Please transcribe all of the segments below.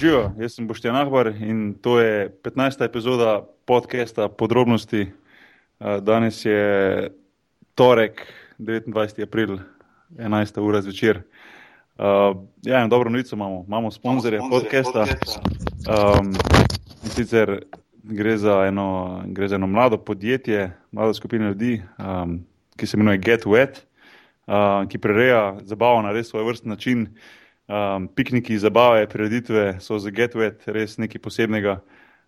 Živijo, jaz sem Boštjan Ahbar in to je 15. epizoda podcasta Podrobnosti. Danes je torek, 29. april, 11. ura zvečer. Ja, in dobro novico imamo. Imamo sponzorje podcasta. Um, in sicer gre za, eno, gre za eno mlado podjetje, mlado skupino ljudi, um, ki se imenuje Get Wet, uh, ki prereja zabavo na res svoj vrst način. Um, pikniki, zabave, prireditve so za GetWet res nekaj posebnega.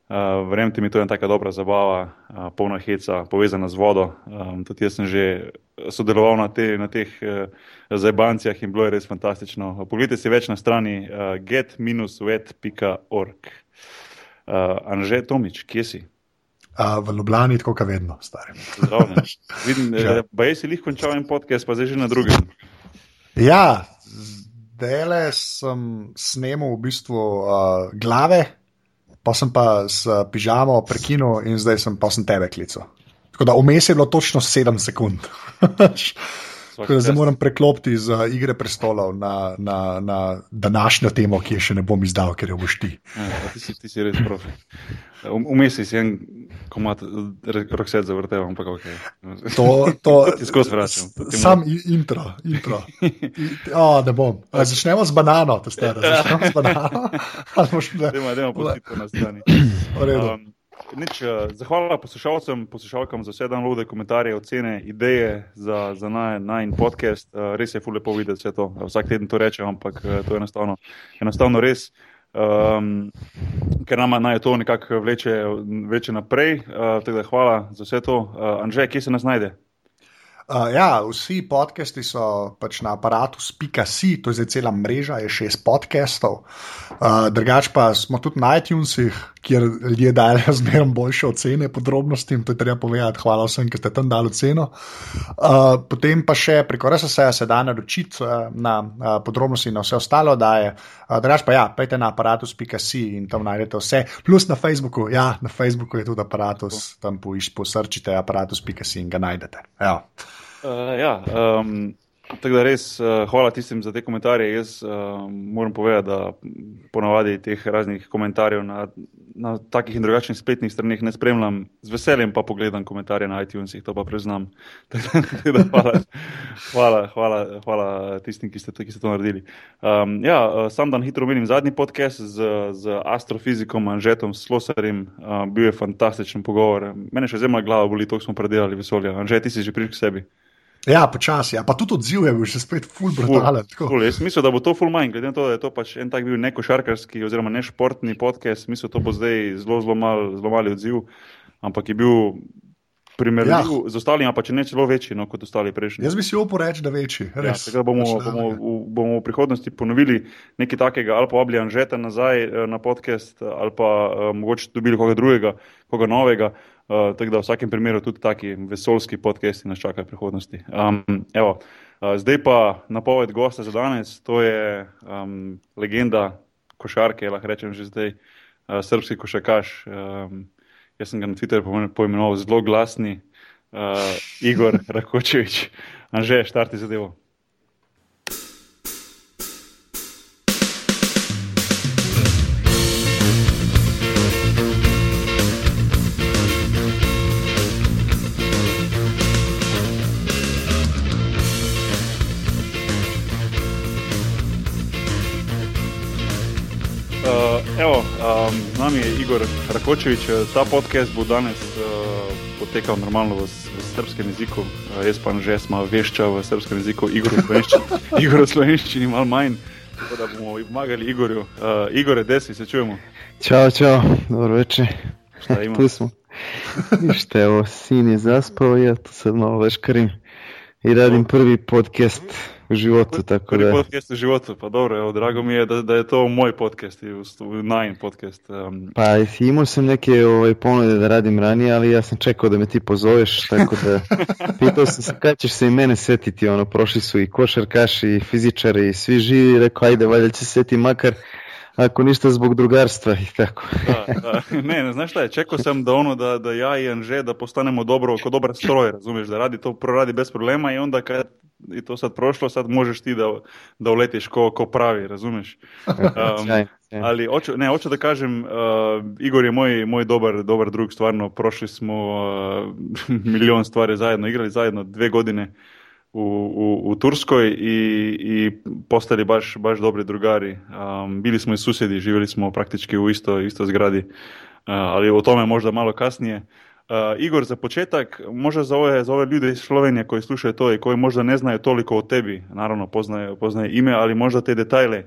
Uh, Verjemite mi, to je ena tako dobra zabava, uh, polna heca, povezana z vodo. Um, tudi jaz sem že sodeloval na, te, na teh uh, zajbancijah in bilo je res fantastično. Poglejte si več na strani uh, get-wet.org. Uh, Anže Tomič, kje si? Uh, v Ljubljani, tako kot vedno, starim. Vidim, da je si jih končal en podcast, pa zdaj že na drugem. Ja, zdaj sem snemal v bistvu uh, glave, pa sem pa s pižamo prekinil in zdaj sem pa sem tebe klical. Tako da vmes je bilo točno 7 sekund. Tako da zdaj moram preklopiti iz uh, Igre prestolov na, na, na današnjo temo, ki je še ne bom izdal, ker jo boš ti. Ja, ti, si, ti si res profi. Vmes si en komat, rokset zavrtel, ampak ok. To, to ti skozi vračam. Sam intro, intro. O, ne bom. A, začnemo z banano, to ste rekli. Začnemo z banano. Dajmo, dajmo pustiti na strani. Um, Nič, zahvala poslušalcem, poslušalkam za vse downloade, komentarje, ocene, ideje za, za najn podcast. Res je fully lepo videti vse to. Vsak teden to rečem, ampak to je enostavno, enostavno res. Um, ker nama naj to nekako vleče, vleče naprej. Uh, tako da hvala za vse to. Uh, Anže, kje se nas najde? Uh, ja, vsi podcasti so pač na aparatu Spika.si, to je zdaj cela mreža, je šest podcastov. Uh, drugač pa smo tudi na iTunesih, kjer ljudje dajo zmeraj boljše ocene podrobnosti. To je treba povedati. Hvala vsem, ki ste tam dali oceno. Uh, potem pa še preko RSS se da naročiti uh, na uh, podrobnosti in na vse ostalo daje. Uh, drugač pa ja, pejte na aparatu Spika.si in tam najdete vse. Plus na Facebooku, ja, na Facebooku je tudi aparatus, tam poiščite aparatus Spika.si in ga najdete. Ja. Uh, ja, um, tako da res uh, hvala tistim za te komentarje. Jaz uh, moram povedati, da ponavadi teh raznih komentarjev na, na takih in drugačnih spletnih straneh ne spremljam, z veseljem pa pogledam komentarje na iTunesih, to pa priznam. hvala, hvala, hvala, hvala tistim, ki ste, ki ste to naredili. Um, ja, sam dan hitro omenim zadnji podcast z, z astrofizikom Anžetom Slosarjem. Uh, bil je fantastičen pogovor. Mene še zelo glava boli, to smo predelali vesolje. Anže, ti si že prišel k sebi. Ja, počasi, ja. pa tudi odziv je bil še spet full brutalen. Ful, jaz mislim, da bo to full manj, glede na to, da je to pač en tak bil nekošarkarski oziroma nešportni podcast, mislim, da bo zdaj zelo, zelo, mal, zelo mali odziv, ampak je bil primerljiv ja. z ostalimi, pa če ne celo večji no, kot ostali prejšnji. Jaz bi si upal reči, da večji. Ja, bomo, bomo, v, bomo v prihodnosti ponovili nekaj takega, ali pa obli Anžeta nazaj na podcast, ali pa uh, mogoče dobili koga drugega, koga novega. Uh, tako da v vsakem primeru tudi taki vesoljski podcasti nas čakajo v prihodnosti. Um, evo, uh, zdaj pa napoved gosta za danes, to je um, legenda košarke, lahko rečem že zdaj, uh, srpski košakaš. Um, jaz sem ga na Twitterju poimenoval zelo glasni, uh, Igor Rakočevič. Anže, štarti zadevo. Igor Rakočevič. Ta podcast bo danes uh, potekal normalno v, v srpskem jeziku. Uh, jaz pa že smo vešča v srpskem jeziku, Igor v slovenščini, Igor v slovenščini malo manj. Tako da bomo pomagali Igorju. Uh, Igor, desi, se čujemo. Čau, čau, dobro večer. Tu smo. Ništa, evo, sin je zaspao, ja tu sad malo veškarim i radim prvi podcast u životu. Tako Prvi da... podcast u životu, pa dobro, evo, drago mi je da, da je to moj podcast i Nine podcast. Um, Pa imao sam neke ovaj, ponude da radim ranije, ali ja sam čekao da me ti pozoveš, tako da pitao sam se kada ćeš se i mene setiti, ono, prošli su i košarkaši, i fizičari, i svi živi, rekao, ajde, valjda će se setiti makar ako ništa zbog drugarstva i tako. da, da. Ne, ne, znaš šta je, čekao sam da ono da, da ja i Anže da postanemo dobro, ko dobar stroj, razumiješ, da radi to proradi bez problema i onda kad i to sad prošlo, sad možeš ti da, da uletiš ko, ko pravi, razumiješ. Um, ali hoću, ne, hoću da kažem, uh, Igor je moj, moj dobar, dobar drug, stvarno prošli smo uh, milion stvari zajedno, igrali zajedno dve godine u, u, u Turskoj i, i postali baš, baš dobri drugari. Um, bili smo i susjedi, živjeli smo praktički u isto, isto zgradi, uh, ali o tome možda malo kasnije. Uh, Igor, za početak, možda za ove, za ove ljude iz Slovenije koji slušaju to i koji možda ne znaju toliko o tebi, naravno poznaje, poznaje ime, ali možda te detajle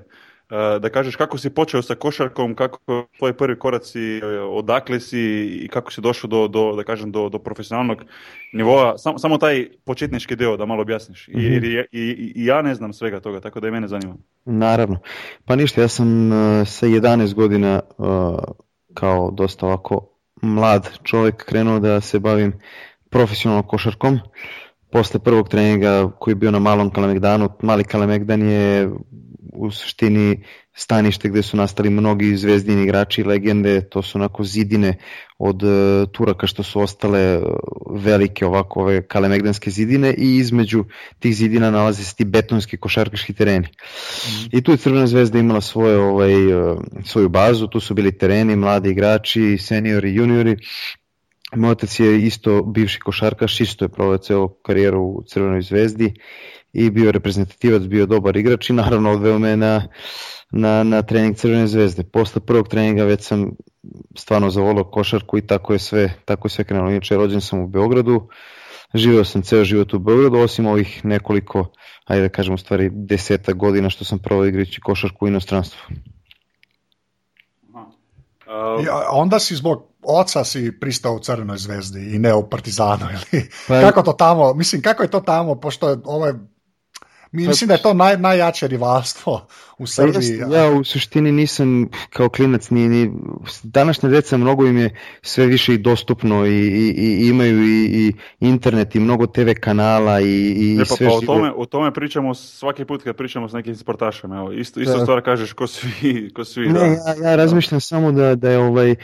da kažeš kako si počeo sa košarkom, kako tvoji prvi koraci, eh, odakle si i kako si došao do, do, da kažem, do, do profesionalnog nivoa, Sam, samo taj početnički deo da malo objasniš, mm-hmm. jer i, i, i, ja ne znam svega toga, tako da i mene zanima. Naravno, pa ništa, ja sam uh, sa 11 godina kao dosta ovako mlad čovjek krenuo da se bavim profesionalnom košarkom. Posle prvog treninga koji je bio na malom Kalemegdanu, mali Kalemegdan je u suštini stanište gde su nastali mnogi zvezdini igrači i legende, to su onako zidine od uh, Turaka što su ostale uh, velike ovako ove kalemegdanske zidine i između tih zidina nalaze se ti betonski košarkaški tereni. Mm. I tu je Crvena zvezda imala svoje, ovaj, uh, svoju bazu, tu su bili tereni, mladi igrači, seniori, juniori, Moj otac je isto bivši košarkaš, isto je proveo ceo karijeru u Crvenoj zvezdi i bio reprezentativac, bio dobar igrač i naravno odveo me na, na, na trening Crvene zvezde. Posle prvog treninga već sam stvarno zavolao košarku i tako je sve, tako je sve krenulo. Inače, rođen sam u Beogradu, živeo sam ceo život u Beogradu, osim ovih nekoliko, ajde da kažem u stvari deseta godina što sam provao igrajući košarku u inostranstvu. Uh, ja, onda si zbog oca si pristao u Crvenoj zvezdi i ne u Partizanu. Ili? Pa, kako to tamo, mislim, kako je to tamo, pošto je ovo Mislim da je to naj, najjače rivalstvo u pa Srbiji. Ja u suštini nisam kao klinac, ni, ni, današnja deca mnogo im je sve više i dostupno i, i, i imaju i, i internet i mnogo TV kanala i, i ne, pa, sve pa, o, tome, o tome pričamo svaki put kad pričamo s nekim sportašem. Evo, isto, isto da. stvar kažeš ko svi. Ko svi ne, da. ja, ja razmišljam samo da, da je ovaj, e,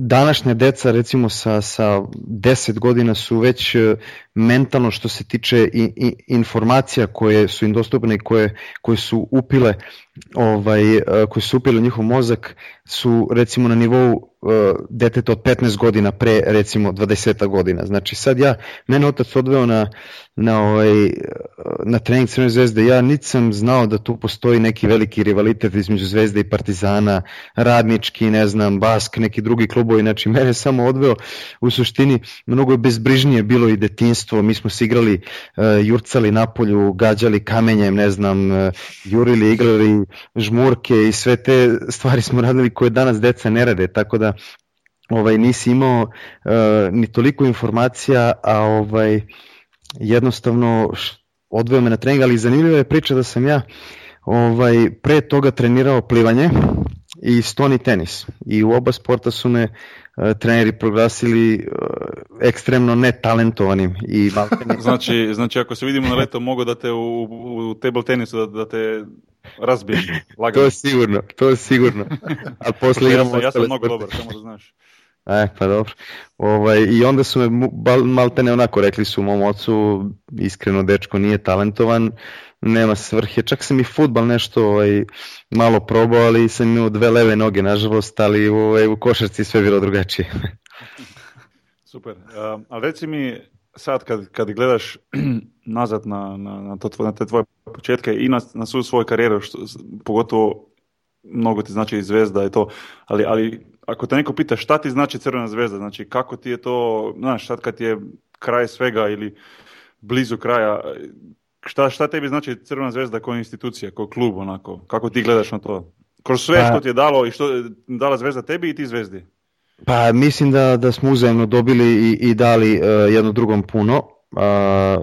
današnja deca recimo sa, sa 10 godina su već e, mentalno što se tiče i, i informacija koje su im dostupne i koje, koje su pile ovaj, e, koje su upile njihov mozak su recimo na nivou uh, deteta od 15 godina pre recimo 20 godina. Znači sad ja, mene otac odveo na, na, ovaj, na trening Crvene zvezde, ja niti sam znao da tu postoji neki veliki rivalitet između Zvezde i Partizana, radnički, ne znam, Bask, neki drugi klubovi, znači mene samo odveo u suštini. Mnogo je bezbrižnije bilo i detinstvo, mi smo se igrali, uh, jurcali na polju, gađali kamenjem, ne znam, uh, jurili, igrali žmurke i sve te stvari smo radili koje danas deca ne rade, tako da ovaj nisi imao uh, ni toliko informacija, a ovaj jednostavno odveo me na trening, ali zanimljiva je priča da sam ja ovaj pre toga trenirao plivanje i stoni tenis. I u oba sporta su me treneri proglasili uh, ekstremno netalentovanim i maltene... znači, znači ako se vidimo na leto mogu da te u, u table tenisu da, da te razbijem lagano. to je sigurno, to je sigurno. A posle ja, sam, ja sam mnogo dobar, samo da znaš. E, pa dobro. Ovaj, I onda su me maltene onako rekli su mom ocu, iskreno dečko nije talentovan, nema svrhe. Čak sam i futbal nešto ovaj, malo probao, ali sam imao dve leve noge, nažalost, ali ovaj, u košarci sve bilo drugačije. Super. Uh, ali reci mi, sad kad, kad gledaš nazad na, na, na, to, na te tvoje početke i na, na svu svoju karijeru, što, pogotovo mnogo ti znači zvezda i to, ali, ali ako te neko pita šta ti znači crvena zvezda, znači kako ti je to, znaš, sad kad je kraj svega ili blizu kraja, šta, šta tebi znači crvena zvezda kao institucija, kao klub, onako, kako ti gledaš na to? Kroz sve pa, što ti je dalo i što je dala zvezda tebi i ti zvezdi? Pa mislim da, da smo uzajemno dobili i, i dali uh, jedno drugom puno. Uh,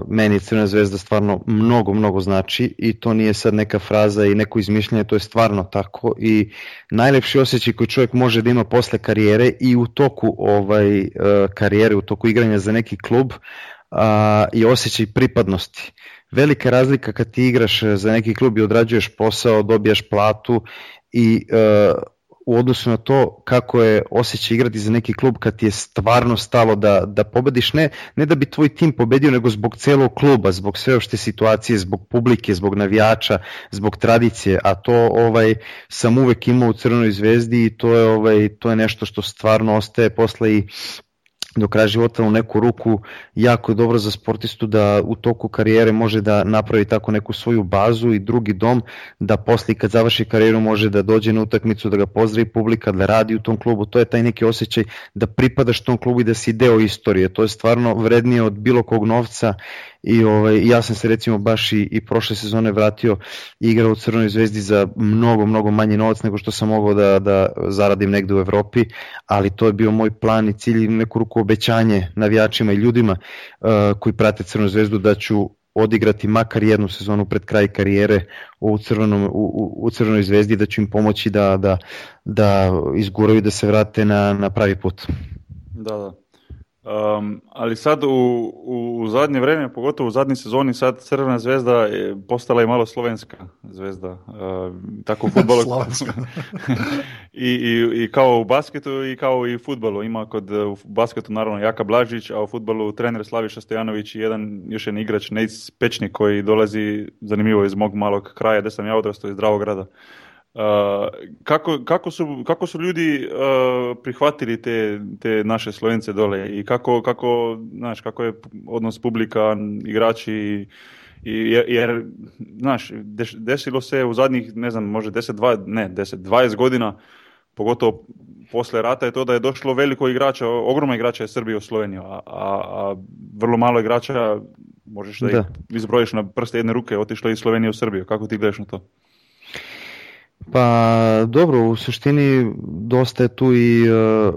meni Crvena zvezda stvarno mnogo, mnogo znači i to nije sad neka fraza i neko izmišljanje, to je stvarno tako i najlepši osjećaj koji čovjek može da ima posle karijere i u toku ovaj uh, karijere, u toku igranja za neki klub uh, i osjećaj pripadnosti. Velika razlika kad ti igraš za neki klub i odrađuješ posao, dobijaš platu i uh, u odnosu na to kako je osjećaj igrati za neki klub kad ti je stvarno stalo da, da pobediš, ne, ne da bi tvoj tim pobedio, nego zbog celog kluba, zbog sve ošte situacije, zbog publike, zbog navijača, zbog tradicije, a to ovaj sam uvek imao u Crvenoj zvezdi i to je, ovaj, to je nešto što stvarno ostaje posle i do kraja života u neku ruku jako je dobro za sportistu da u toku karijere može da napravi tako neku svoju bazu i drugi dom, da posle kad završi karijeru može da dođe na utakmicu, da ga pozdravi publika, da radi u tom klubu, to je taj neki osjećaj da pripadaš tom klubu i da si deo istorije, to je stvarno vrednije od bilo kog novca i ovaj, ja sam se recimo baš i, i prošle sezone vratio igrao u Crvenoj zvezdi za mnogo, mnogo manji novac nego što sam mogao da, da zaradim negde u Evropi, ali to je bio moj plan i cilj i neku ruku obećanje navijačima i ljudima uh, koji prate Crvenu zvezdu da ću odigrati makar jednu sezonu pred kraj karijere u, crvenom, u, u Crvenoj zvezdi da ću im pomoći da, da, da izguraju da se vrate na, na pravi put. Da, da. Um, ali sad u, u, u zadnje vreme, pogotovo u zadnji sezoni, sad Crvena zvezda je postala i malo slovenska zvezda. Uh, tako u futbolu. I, i, I kao u basketu i kao i u futbolu. Ima kod u basketu naravno Jaka Blažić, a u futbolu trener Slaviša Stojanović i jedan još jedan igrač Nejc Pečnik koji dolazi zanimljivo iz mog malog kraja gde sam ja odrastao iz Dravograda. Kako, kako, su, kako su ljudi uh, prihvatili te, te naše Slovence dole i kako, kako, znaš, kako je odnos publika, igrači i, jer, znaš, desilo se u zadnjih, ne znam, može 10, 20, ne, 10, 20 godina, pogotovo posle rata je to da je došlo veliko igrača, ogromna igrača je Srbije u Sloveniju, a, a, a vrlo malo igrača, možeš da, da. ih izbrojiš na prste jedne ruke, otišlo iz Slovenije u Srbiju. Kako ti gledaš na to? Pa dobro, u suštini dosta je tu i uh,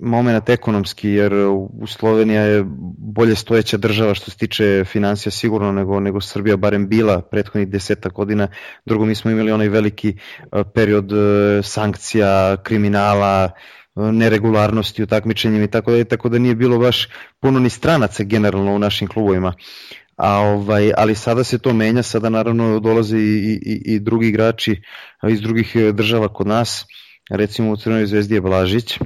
moment ekonomski, jer u Slovenija je bolje stojeća država što se tiče financija sigurno nego, nego Srbija barem bila prethodnih deseta godina. Drugo, mi smo imali onaj veliki uh, period uh, sankcija, kriminala, neregularnosti u takmičenjima i tako da, tako da nije bilo baš puno ni stranaca generalno u našim klubovima. A ovaj, ali sada se to menja, sada naravno dolaze i, i, i drugi igrači iz drugih e, država kod nas, recimo u Crvenoj zvezdi je Blažić,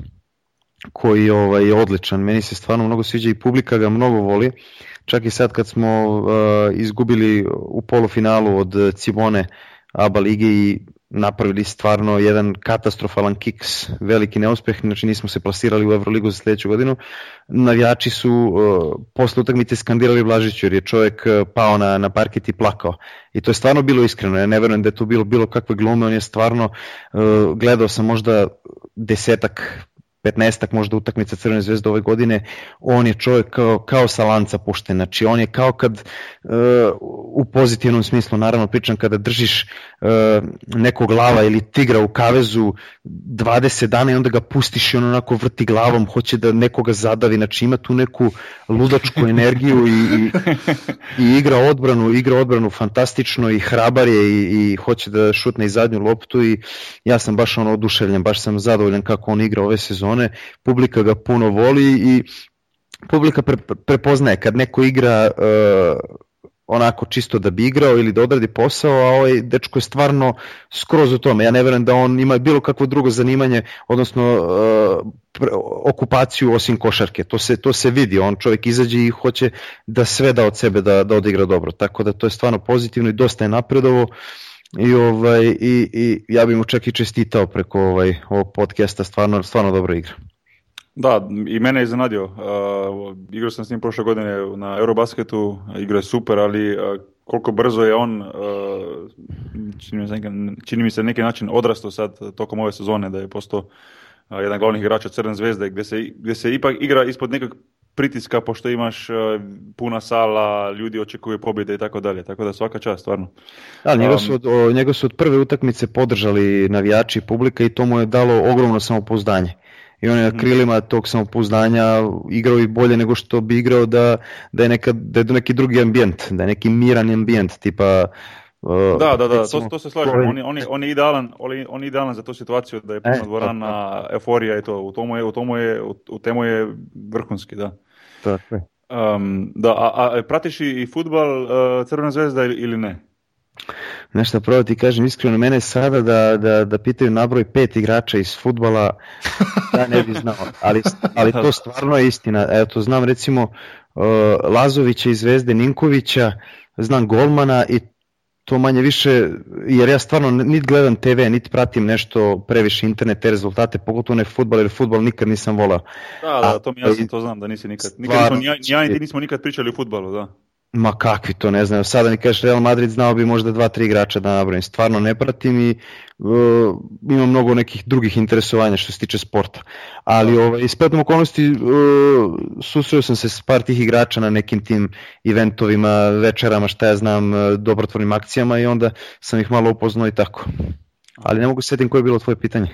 koji ovaj, odličan, meni se stvarno mnogo sviđa i publika ga mnogo voli, čak i sad kad smo uh, izgubili u polufinalu od Cibone ABA lige i napravili stvarno jedan katastrofalan kiks, veliki neuspeh, znači nismo se plasirali u Euroligu za sledeću godinu. Navijači su uh, posle utakmice skandirali Blažiću jer je čovjek uh, pao na, na parket i plakao. I to je stvarno bilo iskreno, ja ne verujem da je to bilo bilo kakve glume, on je stvarno, uh, gledao sam možda desetak 15 možda utakmica Crvene zvezde ove godine, on je čovjek kao, kao sa lanca pušten, znači on je kao kad uh, u pozitivnom smislu, naravno pričam kada držiš uh, nekog lava ili tigra u kavezu 20 dana i onda ga pustiš i on onako vrti glavom, hoće da nekoga zadavi, znači ima tu neku ludačku energiju i, i, i igra odbranu, igra odbranu fantastično i hrabar je i, i hoće da šutne i zadnju loptu i ja sam baš ono oduševljen, baš sam zadovoljan kako on igra ove sezone sezone, publika ga puno voli i publika pre, prepoznaje kad neko igra uh, onako čisto da bi igrao ili da odradi posao, a ovaj dečko je stvarno skroz u tome. Ja ne verujem da on ima bilo kakvo drugo zanimanje, odnosno pre, okupaciju osim košarke. To se, to se vidi, on čovjek izađe i hoće da sve da od sebe da, da odigra dobro. Tako da to je stvarno pozitivno i dosta je napredovo. I, ovaj, i, i ja bih mu čak i čestitao preko ovaj, ovog podcasta, stvarno, stvarno dobro igra. Da, i mene je iznenadio. Uh, igrao sam s njim prošle godine na Eurobasketu, igra je super, ali uh, koliko brzo je on, uh, čini, mi se, čini mi se neki način odrastao sad tokom ove sezone, da je postao jedan glavnih igrača Crne zvezde, gde se, gde se ipak igra ispod nekog pritiska pošto imaš uh, puna sala, ljudi očekuju pobjede i tako dalje. Tako da svaka čast, stvarno. Da, njega su, od, o, njega su od prve utakmice podržali navijači i publika i to mu je dalo ogromno samopouzdanje. I on je na mhm. krilima tog samopouzdanja igrao i bolje nego što bi igrao da, da je, neka, da je neki drugi ambijent, da je neki miran ambijent, tipa Uh, da, da, da, to, to se slažem. On je, on, je, on, je idealan, on je idealan za tu situaciju da je puno e, dvorana, euforija i to. U tomu je, u tomu je, u temu je vrhunski, da. Tako je. Um, da, a, a pratiš i futbal uh, Crvena zvezda ili ne? nešto pravo ti kažem, iskreno mene sada da, da, da pitaju nabroj pet igrača iz futbala, ja ne bi znao, ali, ali to stvarno je istina. Eto, znam recimo uh, Lazovića iz Zvezde Ninkovića, znam golmana i to manje više, jer ja stvarno niti gledam TV, niti pratim nešto previše internet, te rezultate, pogotovo ne futbol, jer futbol nikad nisam volao. Da, da, to mi jasno, to znam da nisi nikad. nikad nismo, ja, ja i ti nismo nikad pričali o futbalu, da. Ma kakvi to, ne znam. Sada mi kažeš Real Madrid znao bi možda dva, tri igrača da nabrojim. Stvarno ne pratim i uh, imam mnogo nekih drugih interesovanja što se tiče sporta. Ali ovaj, ispetom okolnosti uh, susreo sam se s par tih igrača na nekim tim eventovima, večerama, šta ja znam, uh, dobrotvornim akcijama i onda sam ih malo upoznao i tako. Ali ne mogu setim koje je bilo tvoje pitanje.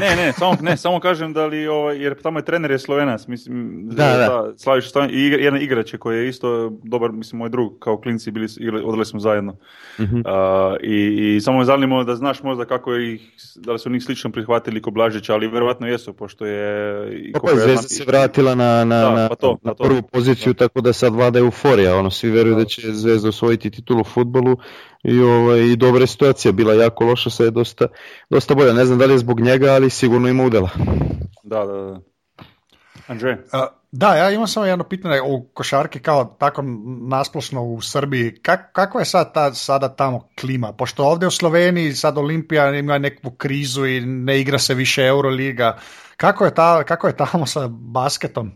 ne, ne, samo, ne, samo kažem da li, ovaj, jer tamo je trener je Slovenac, mislim, da, da. da Slaviš i jedan igrač koji je isto dobar, mislim, moj drug, kao klinci bili, odali smo zajedno. Uh-huh. Uh, i, I samo me zanimo da znaš možda kako ih, da li su njih slično prihvatili ko Blažića, ali verovatno jesu, pošto je... I pa, pa Zvezda se vratila na, na, da, pa to, na, pa to, prvu poziciju, da. tako da sad vlada euforija, ono, svi veruju da, da će Zvezda osvojiti titulu u futbolu, i, ovaj, i dobra situacija, bila jako loša, sad je dosta, dosta bolja. Ne znam da li je zbog njega, ali sigurno ima udela. Da, da, da. Andrzej? Uh, da, ja imam samo jedno pitanje u košarki kao tako nasplošno u Srbiji. Kak, kako je sad ta, sada tamo klima? Pošto ovdje u Sloveniji sad Olimpija ima neku krizu i ne igra se više Euroliga. Kako je, ta, kako je tamo sa basketom?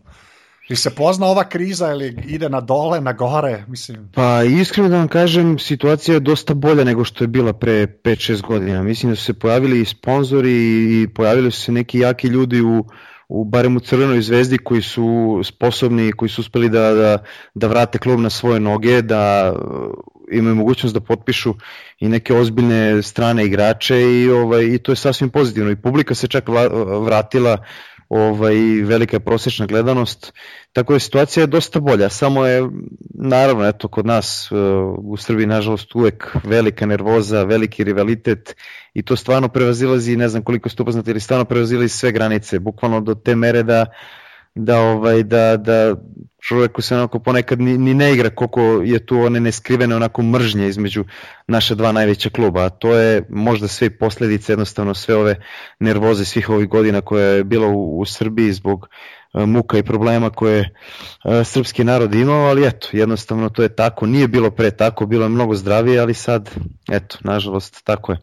Ili se pozna ova kriza ili ide na dole, na gore? Mislim. Pa iskreno da vam kažem, situacija je dosta bolja nego što je bila pre 5-6 godina. Mislim da su se pojavili i sponzori i pojavili su se neki jaki ljudi u, u barem u Crvenoj zvezdi koji su sposobni, koji su uspeli da, da, da vrate klub na svoje noge, da uh, imaju mogućnost da potpišu i neke ozbiljne strane igrače i, ovaj, i to je sasvim pozitivno. I publika se čak vratila ovaj, velika je prosječna gledanost, tako da situacija je dosta bolja, samo je naravno eto kod nas uh, u Srbiji nažalost uvek velika nervoza, veliki rivalitet i to stvarno prevazilazi, ne znam koliko ste upoznati, ali stvarno prevazilazi sve granice, bukvalno do te mere da da ovaj da da čovjeku se onako ponekad ni, ni ne igra koliko je tu one neskrivene onako mržnje između naša dva najveća kluba, a to je možda sve posljedice jednostavno sve ove nervoze svih ovih godina koje je bilo u, u Srbiji zbog uh, muka i problema koje uh, srpski narod imao, ali eto, jednostavno to je tako, nije bilo pre tako, bilo je mnogo zdravije, ali sad, eto, nažalost, tako je.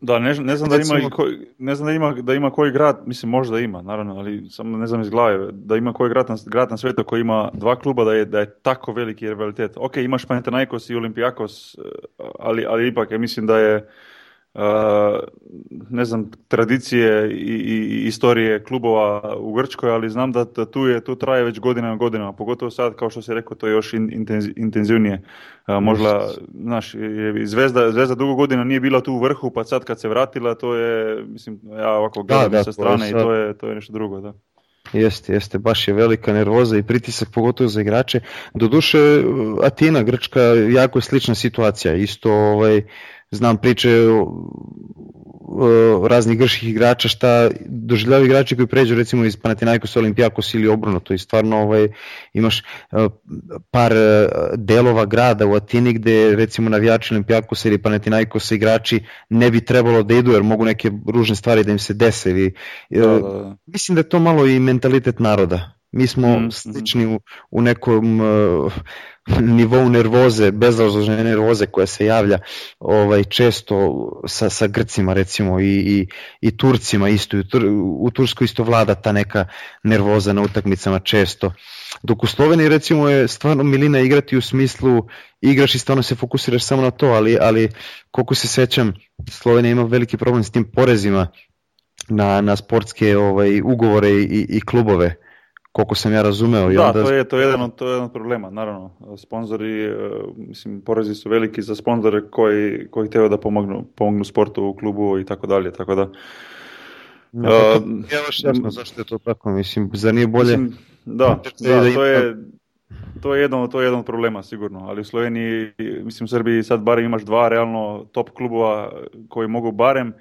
Da, ne, ne znam da ima, koji, ne znam da ima, da ima koji grad, mislim možda ima, naravno, ali samo ne znam iz glave, da ima koji grad na, grad na svijetu koji ima dva kluba da je, da je tako veliki rivalitet. Ok, imaš Panathinaikos i Olimpijakos, eh, ali, ali ipak ja mislim da je ne znam, tradicije i, i istorije klubova u Grčkoj, ali znam da, da tu je tu traje već godinama godinama, pogotovo sad kao što si rekao to je još in, intenzivnije. možda, znaš, Zvezda, Zvezda dugo godina nije bila tu u vrhu, pa sad kad se vratila, to je, mislim, ja ovako gledam da, da, sa strane i to je, to je nešto drugo, da. Jeste, jeste, baš je velika nervoza i pritisak pogotovo za igrače. Doduše Atina, Grčka, jako je slična situacija, isto ovaj, znam priče raznih grških igrača šta doživljavaju igrači koji pređu recimo iz Panathinaikos Olimpijakos ili obrnuto. I stvarno ovaj, imaš par delova grada u Atini gde recimo navijači Olimpijakosa ili Panathinaikos igrači ne bi trebalo da idu jer mogu neke ružne stvari da im se dese. Ili, da, da, da. mislim da je to malo i mentalitet naroda Mi smo mm, slični u, u nekom uh, nivou nervoze, bezrazložne nervoze koja se javlja ovaj često sa, sa Grcima recimo i, i, i Turcima isto. U, Tur, u Turskoj isto vlada ta neka nervoza na utakmicama često. Dok u Sloveniji recimo je stvarno milina igrati u smislu igraš i stvarno se fokusiraš samo na to, ali, ali koliko se sećam Slovenija ima veliki problem s tim porezima na, na sportske ovaj, ugovore i, i klubove koliko sam ja razumeo. I da, onda... to je, to je jedan, to je jedan od problema, naravno. Sponzori, e, mislim, porezi su veliki za sponzore koji, koji teo da pomognu, pomognu sportu u klubu i tako dalje, tako da... No, uh, ja baš jasno zašto je to tako, mislim, zar nije bolje... Mislim, da, da, da, to je... To je, jedan, to je jedan od problema sigurno, ali u Sloveniji, mislim u Srbiji sad barem imaš dva realno top klubova koji mogu barem uh,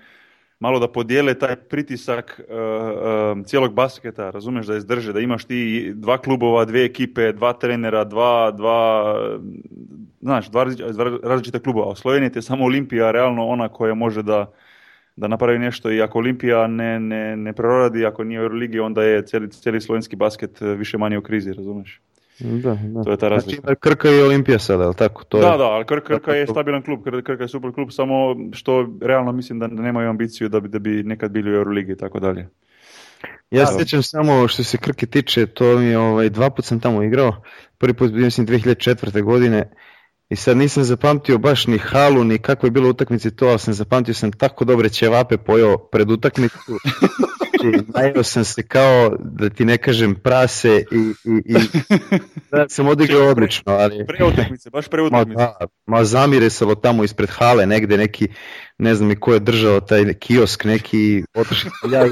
malo da podijele taj pritisak uh, uh, cijelog basketa, razumeš da izdrže, da imaš ti dva klubova, dvije ekipe, dva trenera, dva, dva znaš, dva različita kluba. A u Sloveniji je samo Olimpija realno ona koja može da, da napravi nešto i ako Olimpija ne, ne, ne proradi, ako nije u Euroligi, onda je cijeli, cijeli slovenski basket više manje u krizi, razumiješ? Da, da. To je ta razlika. Znači, Krka i Olimpija sada, ali tako? To da, je... da, ali Krka, Krka je stabilan klub, Krka je super klub, samo što realno mislim da nemaju ambiciju da bi, da bi nekad bili u Euroligi i tako dalje. Ja se sjećam samo što se Krke tiče, to mi je ovaj, dva put sam tamo igrao, prvi put mislim 2004. godine i sad nisam zapamtio baš ni halu, ni kako je bilo utakmici to, ali sam zapamtio sam tako dobre ćevape pojao pred utakmicu. Znači, najeo sam se kao, da ti ne kažem, prase i, i, i da sam odigrao odlično. Ali... Pre utakmice, baš pre utakmice. Ma, da, ma zamiresalo tamo ispred hale, negde neki, ne znam i ko je držao taj kiosk, neki otišli. Ja i,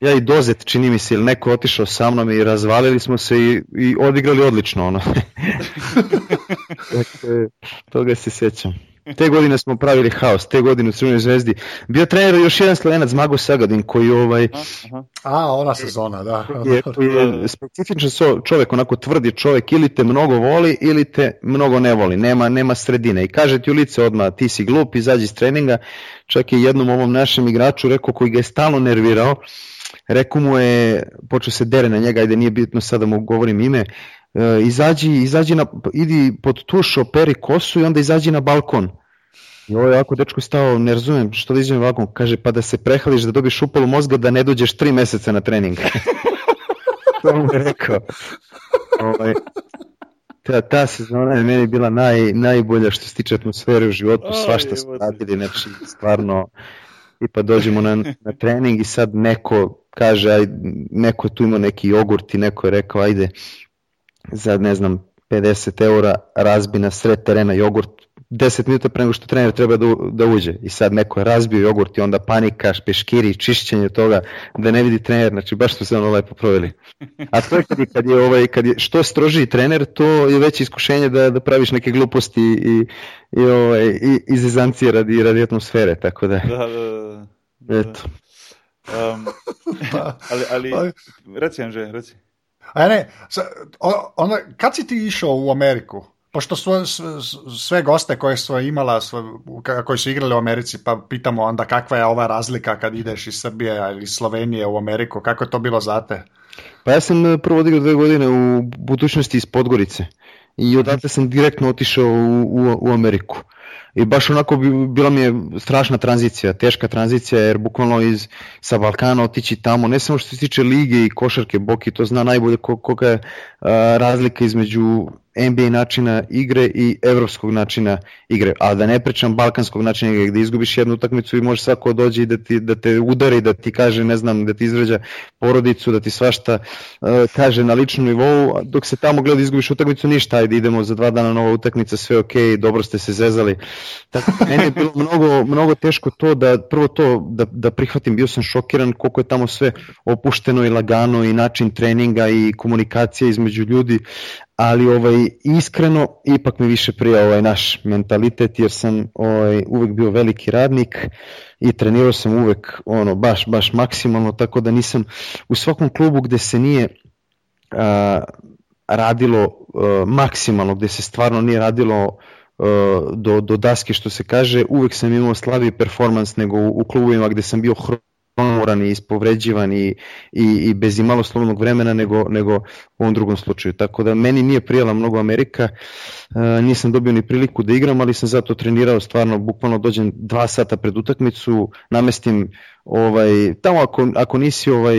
ja i Dozet, čini mi se, ili neko otišao sa mnom i razvalili smo se i, i odigrali odlično. Ono. dakle, toga se sjećam. Te godine smo pravili haos, te godine u Crvenoj zvezdi. Bio trener još jedan slovenac, Mago Sagadin, koji ovaj... Aha. A, ona sezona, da. Je, je specifičan so, čovjek, onako tvrdi čovjek, ili te mnogo voli, ili te mnogo ne voli, nema, nema sredine. I kaže ti u lice odmah, ti si glup, izađi iz treninga. Čak je jednom ovom našem igraču rekao koji ga je stalno nervirao, rekao mu je, počeo se dere na njega, ajde nije bitno sada mu govorim ime, izađi, izađi na, idi pod tuš, operi kosu i onda izađi na balkon. I ovo je ovako dečko stao, ne razumem što da izađem na balkon, kaže pa da se prehališ, da dobiš upalu mozga, da ne dođeš tri meseca na trening. to mu je rekao. Ovaj, ta, ta sezona je meni bila naj, najbolja što se tiče atmosfere u životu, svašta smo radili, znači stvarno i pa dođemo na, na trening i sad neko kaže, aj, neko tu ima neki jogurt i neko je rekao, ajde, za ne znam, 50 eura razbi na sred terena jogurt 10 minuta pre nego što trener treba da, da uđe i sad neko je razbio jogurt i onda panika, peškiri, čišćenje toga da ne vidi trener, znači baš smo se ono lepo proveli. A to je kad je, kad je, ovaj, kad je što strožiji trener, to je veće iskušenje da, da praviš neke gluposti i, i, ovaj, i izizancije radi, radi atmosfere, tako da, Da, da, da. da. eto. Um, ali, ali, reci Anže, reci. A ne, ona, kad si ti išao u Ameriku? Pošto sve, sve goste koje su imala, koji su igrali u Americi, pa pitamo onda kakva je ova razlika kad ideš iz Srbije ili Slovenije u Ameriku, kako je to bilo za te? Pa ja sam eh, prvo odigrao dve godine u budućnosti iz Podgorice i odatle sam direktno otišao u, u, u Ameriku. I baš onako bi, bila mi je strašna tranzicija, teška tranzicija jer bukvalno iz, sa Balkana otići tamo, ne samo što se tiče lige i košarke, Boki to zna najbolje koga je razlika između NBA načina igre i evropskog načina igre, a da ne pričam balkanskog načina igre gde izgubiš jednu utakmicu i može svako dođe i da, ti, da te udari, da ti kaže, ne znam, da ti izvređa porodicu, da ti svašta uh, kaže na ličnom nivou, dok se tamo gleda izgubiš utakmicu, ništa, ajde idemo za dva dana nova utakmica, sve ok, dobro ste se zezali. Tako da meni je bilo mnogo, mnogo teško to da, prvo to da, da prihvatim, bio sam šokiran koliko je tamo sve opušteno i lagano i način treninga i komunikacija između ljudi, ali ovaj iskreno ipak mi više prija ovaj naš mentalitet jer sam ovaj uvek bio veliki radnik i trenirao sam uvek ono baš baš maksimalno tako da nisam u svakom klubu gde se nije a, radilo a, maksimalno gde se stvarno nije radilo do, do daske što se kaže uvek sam imao slabiji performans nego u, u klubovima gde sam bio umoran i ispovređivan i, i, i bez imalo slobodnog vremena nego, nego u ovom drugom slučaju. Tako da meni nije prijela mnogo Amerika, e, nisam dobio ni priliku da igram, ali sam zato trenirao stvarno, bukvalno dođem dva sata pred utakmicu, namestim ovaj, tamo ako, ako nisi ovaj,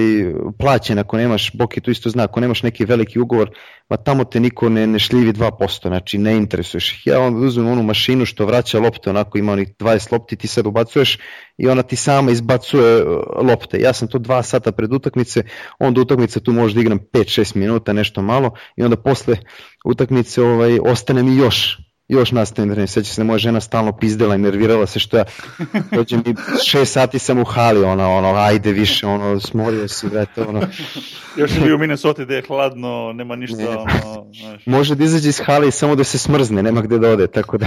plaćen, ako nemaš, Boki to isto zna, ako nemaš neki veliki ugovor, ma tamo te niko ne, ne šljivi 2%, znači ne interesuješ ih. Ja onda uzmem onu mašinu što vraća lopte, onako ima onih 20 lopti, ti sad ubacuješ i ona ti sama izbacuje lopte. Ja sam to dva sata pred utakmice, onda utakmice tu možda igram 5-6 minuta, nešto malo i onda posle utakmice ovaj, ostane mi još još nastavim da ne seća se da moja žena stalno pizdela i nervirala se što ja dođem i šest sati sam u hali, ona, ono, ajde više, ono, smorio si, vrete, ono. Još je bio u Minnesota gde je hladno, nema ništa, ne. ono, znaš. Može da izađe iz hali samo da se smrzne, nema gde da ode, tako da,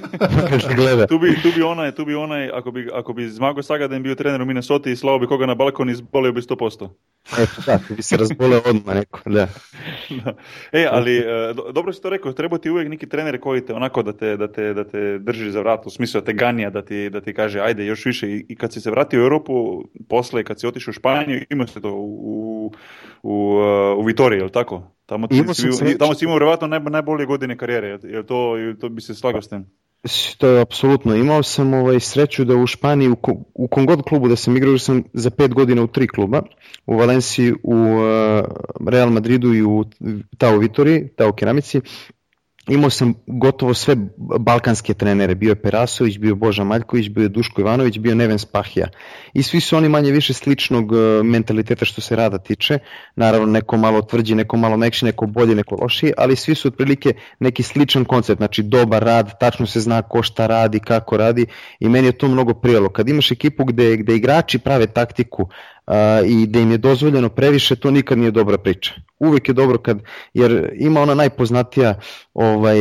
da gleda. tu, bi, tu bi onaj, tu bi onaj, ako bi, ako bi Zmago Sagaden bio trener u Minnesota i slao bi koga na balkon, izbolio bi 100%. Eto, da, bi se razboleo odmah neko, da. da. E, ali, dobro si to rekao, treba ti uvijek neki trener koji te onako da te, da te, da te drži za vrat, u smislu da te ganija, da ti, da ti kaže ajde još više i, i kad si se vratio u Europu, posle kad si otišao u Španiju, imao se to u, u, u, u Vitoriji, je tako? Tamo, ti, si, tamo si imao vjerovatno naj, najbolje godine karijere, je to, je to bi se slagao s tim? To je apsolutno. Imao sam ovaj, sreću da u Španiji, u, u kom god klubu da sam igrao, sam za pet godina u tri kluba. U Valenciji, u uh, Real Madridu i u Tao Vitori, Tao Keramici imao sam gotovo sve balkanske trenere, bio je Perasović, bio je Boža Maljković, bio je Duško Ivanović, bio je Neven Spahija. I svi su oni manje više sličnog e, mentaliteta što se rada tiče, naravno neko malo tvrđi, neko malo mekši, neko bolje, neko lošiji, ali svi su otprilike neki sličan koncept, znači dobar rad, tačno se zna ko šta radi, kako radi i meni je to mnogo prijelo. Kad imaš ekipu gde, gde igrači prave taktiku, i da im je dozvoljeno previše, to nikad nije dobra priča. Uvek je dobro kad, jer ima ona najpoznatija ovaj,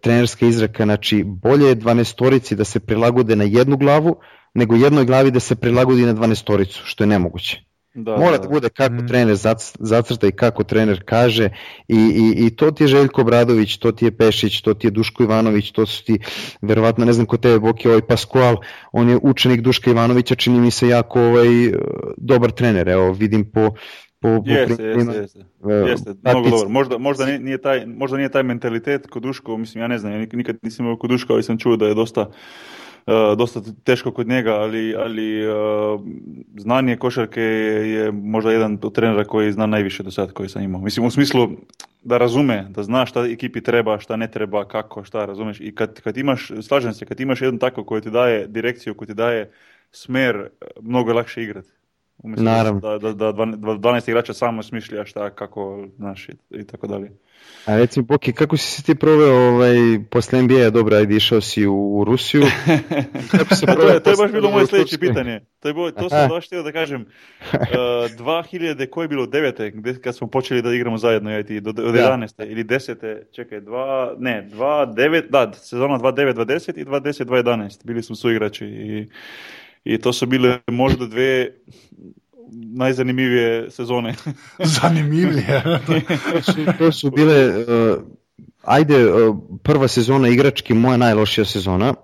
trenerska izreka, znači bolje je 12 da se prilagode na jednu glavu, nego jednoj glavi da se prilagodi na 12 što je nemoguće. Da, Mora da, da bude kako mm. trener zacrta i kako trener kaže i, i, i to ti je Željko Bradović, to ti je Pešić, to ti je Duško Ivanović, to su ti, verovatno ne znam ko tebe Boki, ovaj Pascual, on je učenik Duška Ivanovića, čini mi se jako ovaj, dobar trener, evo vidim po, po, po jeste, jeste, jeste, jeste, mnogo dobro. Možda, možda, nije taj, možda nije taj mentalitet kod Duško, mislim, ja ne znam, ja nikad nisam imao kod Duška, ali sam čuo da je dosta uh, dosta teško kod njega, ali, ali uh, znanje košarke je, možda jedan od trenera koji zna najviše do sad koji sam imao. Mislim u smislu da razume, da zna šta ekipi treba, šta ne treba, kako, šta razumeš. I kad, kad imaš, slažem se, kad imaš jedan tako koji ti daje direkciju, koji ti daje smer, mnogo je lakše igrati. Umjesto Naravno. Da, da, da 12 igrača samo smišlja šta, kako, znaš, i, i tako dalje. A recimo, Boki, kako si se ti proveo ovaj, posle NBA, dobro, ajde išao si u, Rusiju. Kako se to, je, to je baš bilo moje sljedeće pitanje. To, je bilo, to sam baš htio da kažem. Uh, 2000, koje je bilo, devete, gde, kad smo počeli da igramo zajedno, ja ti, do, od 11. Da. ili 10. Čekaj, dva, ne, 2, 9, da, sezona 2, 9, 2, 10 i 2, 10, 2, 11. Bili smo suigrači i, i to su bile možda dve najzanimljivije sezone. Zanimljivije. to, su, to su bile, uh, ajde, uh, prva sezona igrački moja najlošija sezona,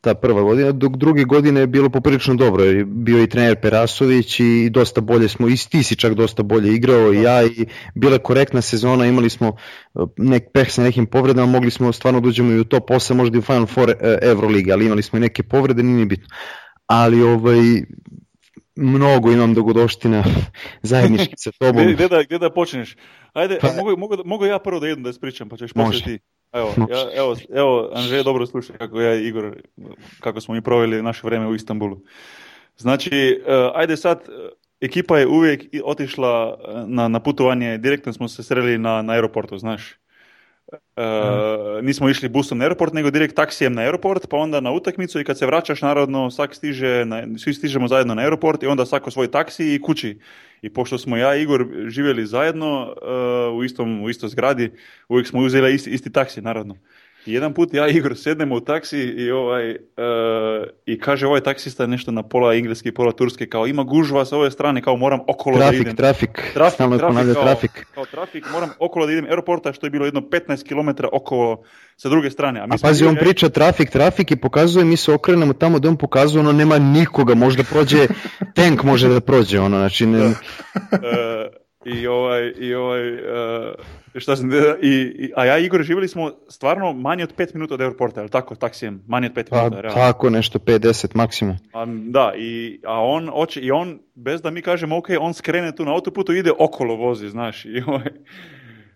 ta prva godina, dok druge godine je bilo poprilično dobro, jer bio i trener Perasović i dosta bolje smo, i ti si čak dosta bolje igrao i ja i bila korektna sezona, imali smo uh, nek peh sa nekim povredama, mogli smo stvarno da uđemo i u top 8, možda i u Final Four Euroliga, ali imali smo i neke povrede, nije bitno. Ali ovaj, mnogo imam dogodoština zajednički sa tobom. Gde, gde, da, gde da počneš? Ajde, pa, mogu, mogu, mogu ja prvo da idem da ispričam, pa ćeš posle ti. Evo, ja, evo, evo, Anže, dobro slušaj kako ja i Igor, kako smo mi proveli naše vreme u Istanbulu. Znači, uh, ajde sad, ekipa je uvijek otišla na, na putovanje, direktno smo se sreli na, na aeroportu, znaš. Uh, nismo išli busom na aeroport, nego direkt taksijem na aeroport, pa onda na utakmicu i kad se vraćaš, naravno, svak stiže, na, svi stižemo zajedno na aeroport i onda svako svoj taksi i kući. I pošto smo ja i Igor živjeli zajedno uh, u, istom, u istoj zgradi, uvijek smo uzeli isti, isti taksi, naravno. I jedan put ja i Igor sednemo u taksi i ovaj uh, i kaže ovaj taksista nešto na pola engleski, pola turski, kao ima gužva sa ove strane, kao moram okolo trafik, da idem. Trafik, trafik, stalno trafik, kao, trafik. Kao trafik, moram okolo da idem aeroporta što je bilo jedno 15 km okolo sa druge strane. A, mi A pazi, on priča trafik, trafik i pokazuje, mi se okrenemo tamo da on pokazuje, ono nema nikoga, možda prođe, tank može da prođe, ono, znači... Ne... Da. Uh, I ovaj, i ovaj, uh, šta sam, i, i, a ja i Igor živjeli smo stvarno manje od 5 minuta od aeroporta, ali tako, taksijem, manje od 5 pa, minuta. Realno. Tako, nešto 5-10 maksimum. A, da, i, a on, oče, i on, bez da mi kažemo, ok, on skrene tu na autoputu, ide okolo vozi, znaš, i ovaj,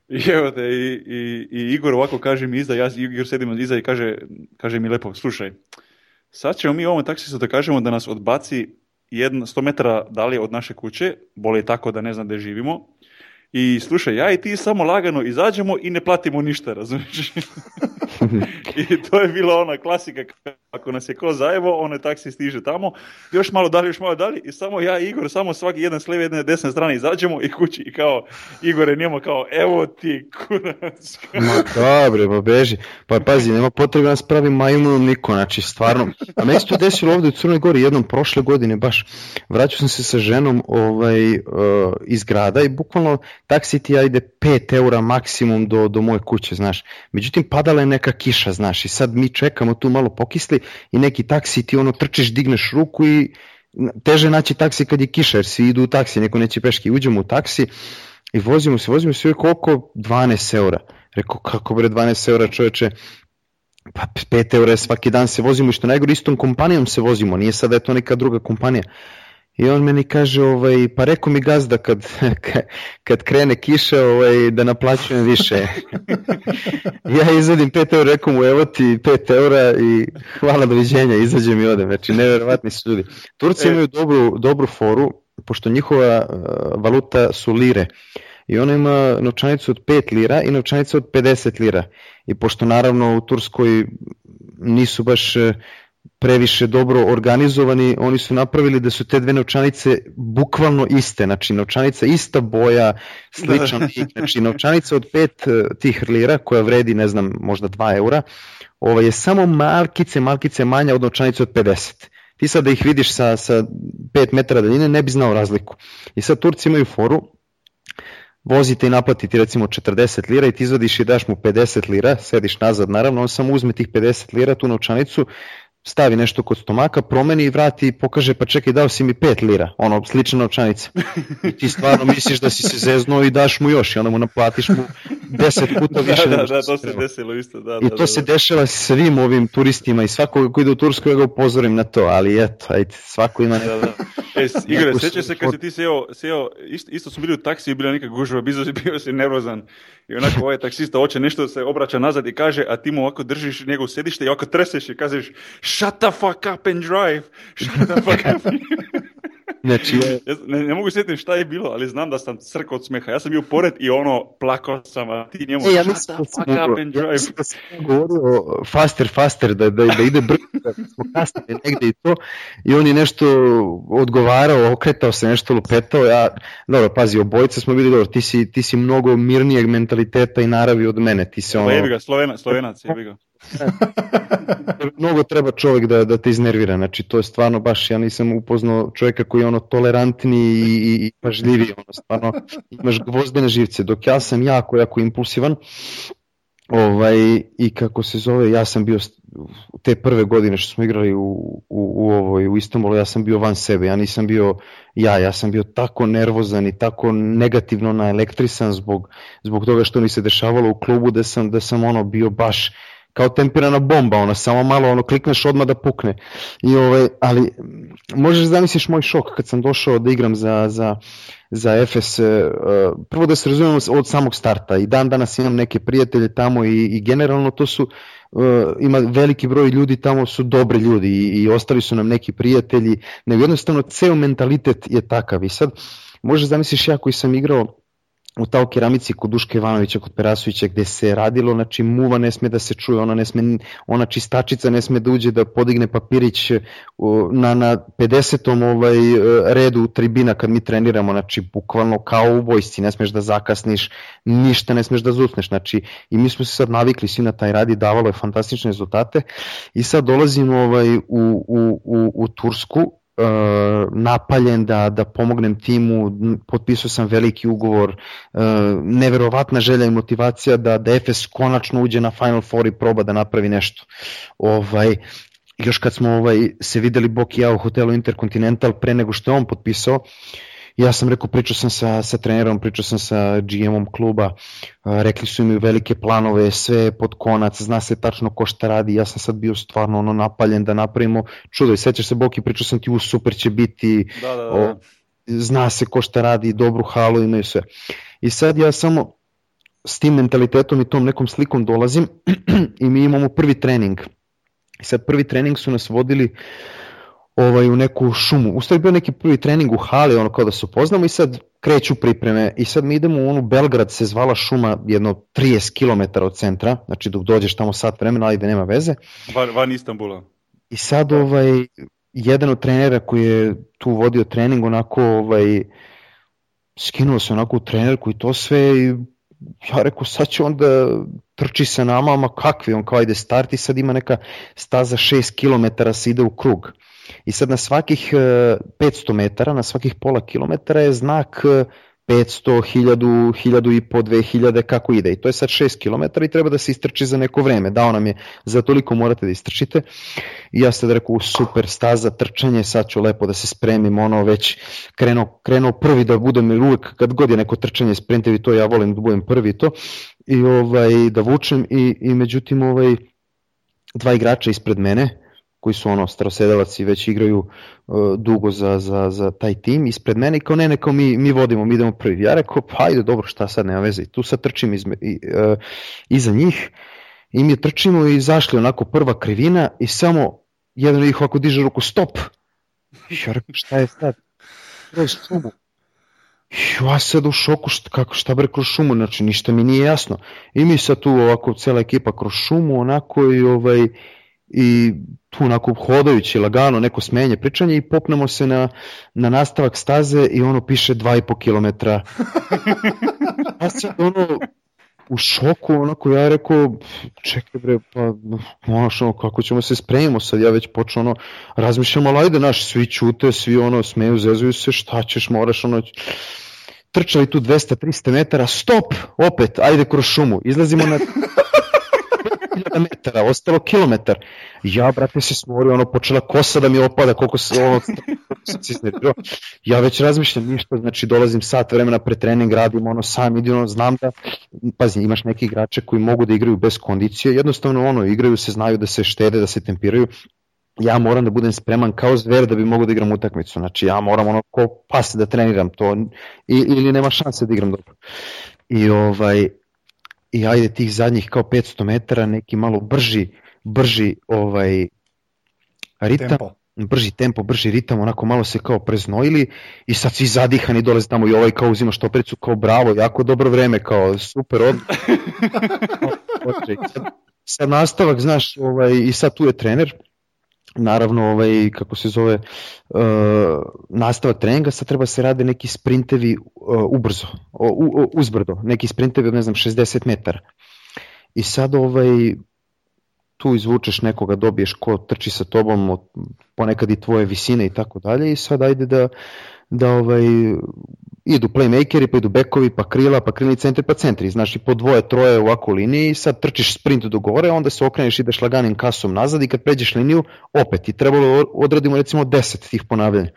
i evo te, i, i, i Igor ovako kaže mi iza, ja Igor sedim iza i kaže, kaže mi lepo, slušaj, sad ćemo mi ovom taksistu da kažemo da nas odbaci jedno, 100 metara dalje od naše kuće, boli tako da ne znam gde živimo, i slušaj, ja i ti samo lagano izađemo i ne platimo ništa, razumiješ? I to je bila ona klasika, ako nas je ko zajevo, onaj taksi stiže tamo, još malo dalje, još malo dalje i samo ja i Igor, samo svaki jedan s lijeve, jedne desne strane izađemo i kući i kao, Igor je njemu kao, evo ti kurac. Ma dobre, pa beži. Pa pazi, nema potrebe da nas pravi majmunom niko, znači stvarno. A meni se to desilo ovde u Crnoj Gori jednom prošle godine baš. Vraćao sam se sa ženom ovaj, uh, iz grada i bukvalno taksi ti ajde 5 eura maksimum do, do moje kuće, znaš. Međutim, padala je neka kiša, znaš, i sad mi čekamo tu malo pokisli i neki taksi ti ono trčiš, digneš ruku i teže naći taksi kad je kiša, jer svi idu u taksi, neko neće peške, uđemo u taksi i vozimo se, vozimo se oko 12 eura. Rekao, kako bre 12 eura čoveče, pa 5 eura svaki dan se vozimo i što najgore istom kompanijom se vozimo, nije sada je to neka druga kompanija. I on meni kaže, ovaj, pa rekao mi gazda kad, kad krene kiša ovaj, da naplaćujem više. ja izadim 5 eura, rekao mu evo ti 5 eura i hvala doviđenja, izađem i odem. Znači, neverovatni su ljudi. Turci e. imaju dobru, dobru foru, pošto njihova uh, valuta su lire. I ona ima novčanicu od 5 lira i novčanicu od 50 lira. I pošto naravno u Turskoj nisu baš uh, previše dobro organizovani, oni su napravili da su te dve novčanice bukvalno iste, znači novčanica ista boja, sličan da. lik, znači novčanica od pet eh, tih lira koja vredi, ne znam, možda 2 eura, ovo je samo malkice, malkice manja od novčanice od 50. Ti sad da ih vidiš sa, sa 5 metara daljine ne bi znao razliku. I sad Turci imaju foru, vozite i naplati ti recimo 40 lira i ti izvadiš i daš mu 50 lira, sediš nazad naravno, on samo uzme tih 50 lira, tu novčanicu, stavi nešto kod stomaka, promeni i vrati i pokaže pa čekaj dao si mi 5 lira, ono slična novčanica. I ti stvarno misliš da si se zeznuo i daš mu još i onda mu naplatiš mu 10 puta da, više. da, da, da, to se desilo isto. Da, I to da, se da. dešava svim ovim turistima i svako ko ide u Tursku ja ga upozorim na to, ali eto, ajde, svako ima neko. Da, da. E, Igor, sećaš se kad si ti seo, seo isto, isto smo bili u taksiji i bila neka gužva, bio si, bio si nervozan i onako ovaj taksista hoće nešto se obraća nazad i kaže, a ti mu ovako držiš njegov sedište i ovako treseš i kažeš shut the fuck up and drive, shut the fuck up. Znači, ja, ne, ne mogu sjetiti šta je bilo, ali znam da sam crkao od smeha. Ja sam bio pored i ono, plakao sam, a ti njemu, e, ja shut the fuck up and drive. Ja sam govorio faster, faster, da, da, da ide brzo, da smo kasnije negde i to. I on je nešto odgovarao, okretao se, nešto lupetao. Ja, dobro, pazi, obojica smo bili dobro, ti si, ti si mnogo mirnijeg mentaliteta i naravi od mene. Ti se ono... Jebi ga, Slovena, Slovenac, jebi ga. Mnogo treba čovjek da, da te iznervira, znači to je stvarno baš, ja nisam upoznao čovjeka koji je ono tolerantni i, i pažljiviji, ono stvarno imaš gvozdene živce, dok ja sam jako, jako impulsivan, ovaj, i kako se zove, ja sam bio te prve godine što smo igrali u, u, u, ovoj, u Istanbulu, ja sam bio van sebe, ja nisam bio ja, ja sam bio tako nervozan i tako negativno naelektrisan zbog, zbog toga što mi se dešavalo u klubu da sam, da sam ono bio baš kao temperana bomba, ono, samo malo ono, klikneš odmah da pukne. I, ovaj, ali možeš zamisliš moj šok kad sam došao da igram za, za, za FS, uh, prvo da se razumemo od samog starta i dan danas imam neke prijatelje tamo i, i generalno to su, uh, ima veliki broj ljudi tamo su dobri ljudi i, i ostali su nam neki prijatelji, nego jednostavno ceo mentalitet je takav i sad možeš zamisliš ja koji sam igrao u tao keramici kod Duška Ivanovića, kod Perasovića, gde se radilo, znači muva ne sme da se čuje, ona, ne sme, ona čistačica ne sme da uđe da podigne papirić na, na 50. Ovaj, redu tribina kad mi treniramo, znači bukvalno kao u vojsci, ne smeš da zakasniš, ništa ne smeš da zucneš, znači i mi smo se sad navikli svi na taj rad i davalo je fantastične rezultate i sad dolazimo ovaj, u, u, u, u Tursku, napaljen da, da pomognem timu, potpisao sam veliki ugovor, uh, neverovatna želja i motivacija da, da FS konačno uđe na Final Four i proba da napravi nešto. Ovaj, još kad smo ovaj, se videli Bok i ja u hotelu Intercontinental pre nego što je on potpisao, uh, Ja sam rekao, pričao sam sa, sa trenerom, pričao sam sa GM-om kluba, rekli su mi velike planove, sve pod konac, zna se tačno ko šta radi, ja sam sad bio stvarno ono napaljen da napravimo čudo i sećaš se Boki, pričao sam ti u super će biti, da, da, da. O, zna se ko šta radi, dobru halu imaju sve. I sad ja samo s tim mentalitetom i tom nekom slikom dolazim i mi imamo prvi trening. I sad prvi trening su nas vodili uh, ovaj, u neku šumu. Ustavi bio neki prvi trening u hali, ono kao da se upoznamo i sad kreću pripreme i sad mi idemo u onu Belgrad se zvala šuma jedno 30 km od centra, znači dok dođeš tamo sat vremena, ali da nema veze. Van, van Istanbula. I sad ovaj, jedan od trenera koji je tu vodio trening onako ovaj, skinuo se onako u trenerku i to sve i ja rekao sad će on da trči sa nama, ma kakvi, on kao ide start i sad ima neka staza 6 km se ide u krug. I sad na svakih 500 e, metara, na svakih pola kilometara je znak e, 500, 1000, 1000 i po 2000 kako ide. I to je sad 6 km i treba da se istrči za neko vreme, dao nam je za toliko morate da istrčite. I ja sad rekao super staza, trčanje, sad ću lepo da se spremim, ono već krenuo, krenuo prvi da budem uvek kad god je neko trčanje sprintevi to ja volim da budem prvi to. I ovaj da vučem i, i međutim ovaj dva igrača ispred mene koji su ono starosedelaci već igraju uh, dugo za, za, za taj tim ispred mene i kao ne, ne, kao mi, mi vodimo, mi idemo prvi. Ja rekao, pa ajde, dobro, šta sad, nema veze. I tu sad trčim izme, i, uh, iza njih i mi trčimo i zašli onako prva krivina i samo jedan od njih ovako diže ruku, stop! Ja rekao, šta je sad? Kroz šumu. Ja sad u šoku, šta, kako, šta bre kroz šumu, znači ništa mi nije jasno. I mi sad tu ovako cela ekipa kroz šumu, onako i ovaj, i tu onako hodajući lagano neko smenje pričanje i popnemo se na, na nastavak staze i ono piše 2,5 km. A sad ono u šoku, onako ja rekao, čekaj bre, pa ono, kako ćemo se spremimo sad, ja već počeo ono, razmišljam, ali ajde, naš, svi čute, svi ono, smeju, zezuju se, šta ćeš, moraš, ono, trčali tu 200-300 metara, stop, opet, ajde kroz šumu, izlazimo na 1000 metara, ostalo kilometar. Ja, brate, se smorio, ono, počela kosa da mi opada, koliko se, ono, se Ja već razmišljam ništa, znači dolazim sat vremena pre trening, radim ono sam, idim, ono, znam da, pazi, imaš neke igrače koji mogu da igraju bez kondicije, jednostavno ono, igraju se, znaju da se štede, da se tempiraju, ja moram da budem spreman kao zver da bi mogo da igram utakmicu. Znači ja moram ono ko pas da treniram to i, ili nema šanse da igram dobro. I ovaj i ajde tih zadnjih kao 500 metara neki malo brži brži ovaj ritam tempo. brži tempo, brži ritam, onako malo se kao preznojili i sad svi zadihani dolaze tamo i ovaj kao uzima štopericu kao bravo, jako dobro vreme, kao super od... sad nastavak, znaš, ovaj, i sad tu je trener, naravno ovaj kako se zove uh, nastavak treninga sad treba se rade neki sprintevi uh, ubrzo u, uzbrdo neki sprintevi od ne znam 60 metara. I sad ovaj tu izvučeš nekoga dobiješ ko trči sa tobom ponekad i tvoje visine i tako dalje i sad ajde da da ovaj idu playmakeri, pa idu bekovi, pa krila, pa krilni centri, pa centri. Znaš, i po dvoje, troje u ovakvu liniji i sad trčiš sprint do gore, onda se okreneš ideš laganim kasom nazad i kad pređeš liniju, opet. I trebalo odradimo recimo 10 tih ponavljanja.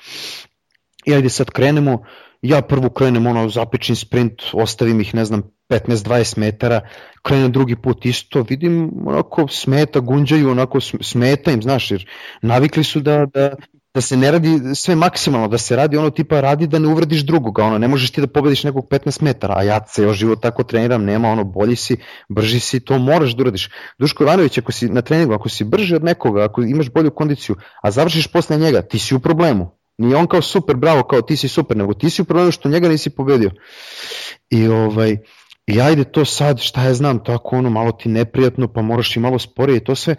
I ajde sad krenemo, ja prvo krenem ono zapični sprint, ostavim ih ne znam 15-20 metara, krenem drugi put isto, vidim onako smeta, gunđaju, onako smeta im, znaš, jer navikli su da, da, da se ne radi sve maksimalno, da se radi ono tipa radi da ne uvrediš drugoga, ono ne možeš ti da pobediš nekog 15 metara, a ja ceo život tako treniram, nema ono bolji si, brži si, to moraš da uradiš. Duško Ivanović, ako si na treningu, ako si brži od nekoga, ako imaš bolju kondiciju, a završiš posle njega, ti si u problemu. Nije on kao super, bravo, kao ti si super, nego ti si u problemu što njega nisi pobedio. I ovaj, I ajde to sad, šta ja znam, tako ono, malo ti neprijatno, pa moraš i malo sporije i to sve.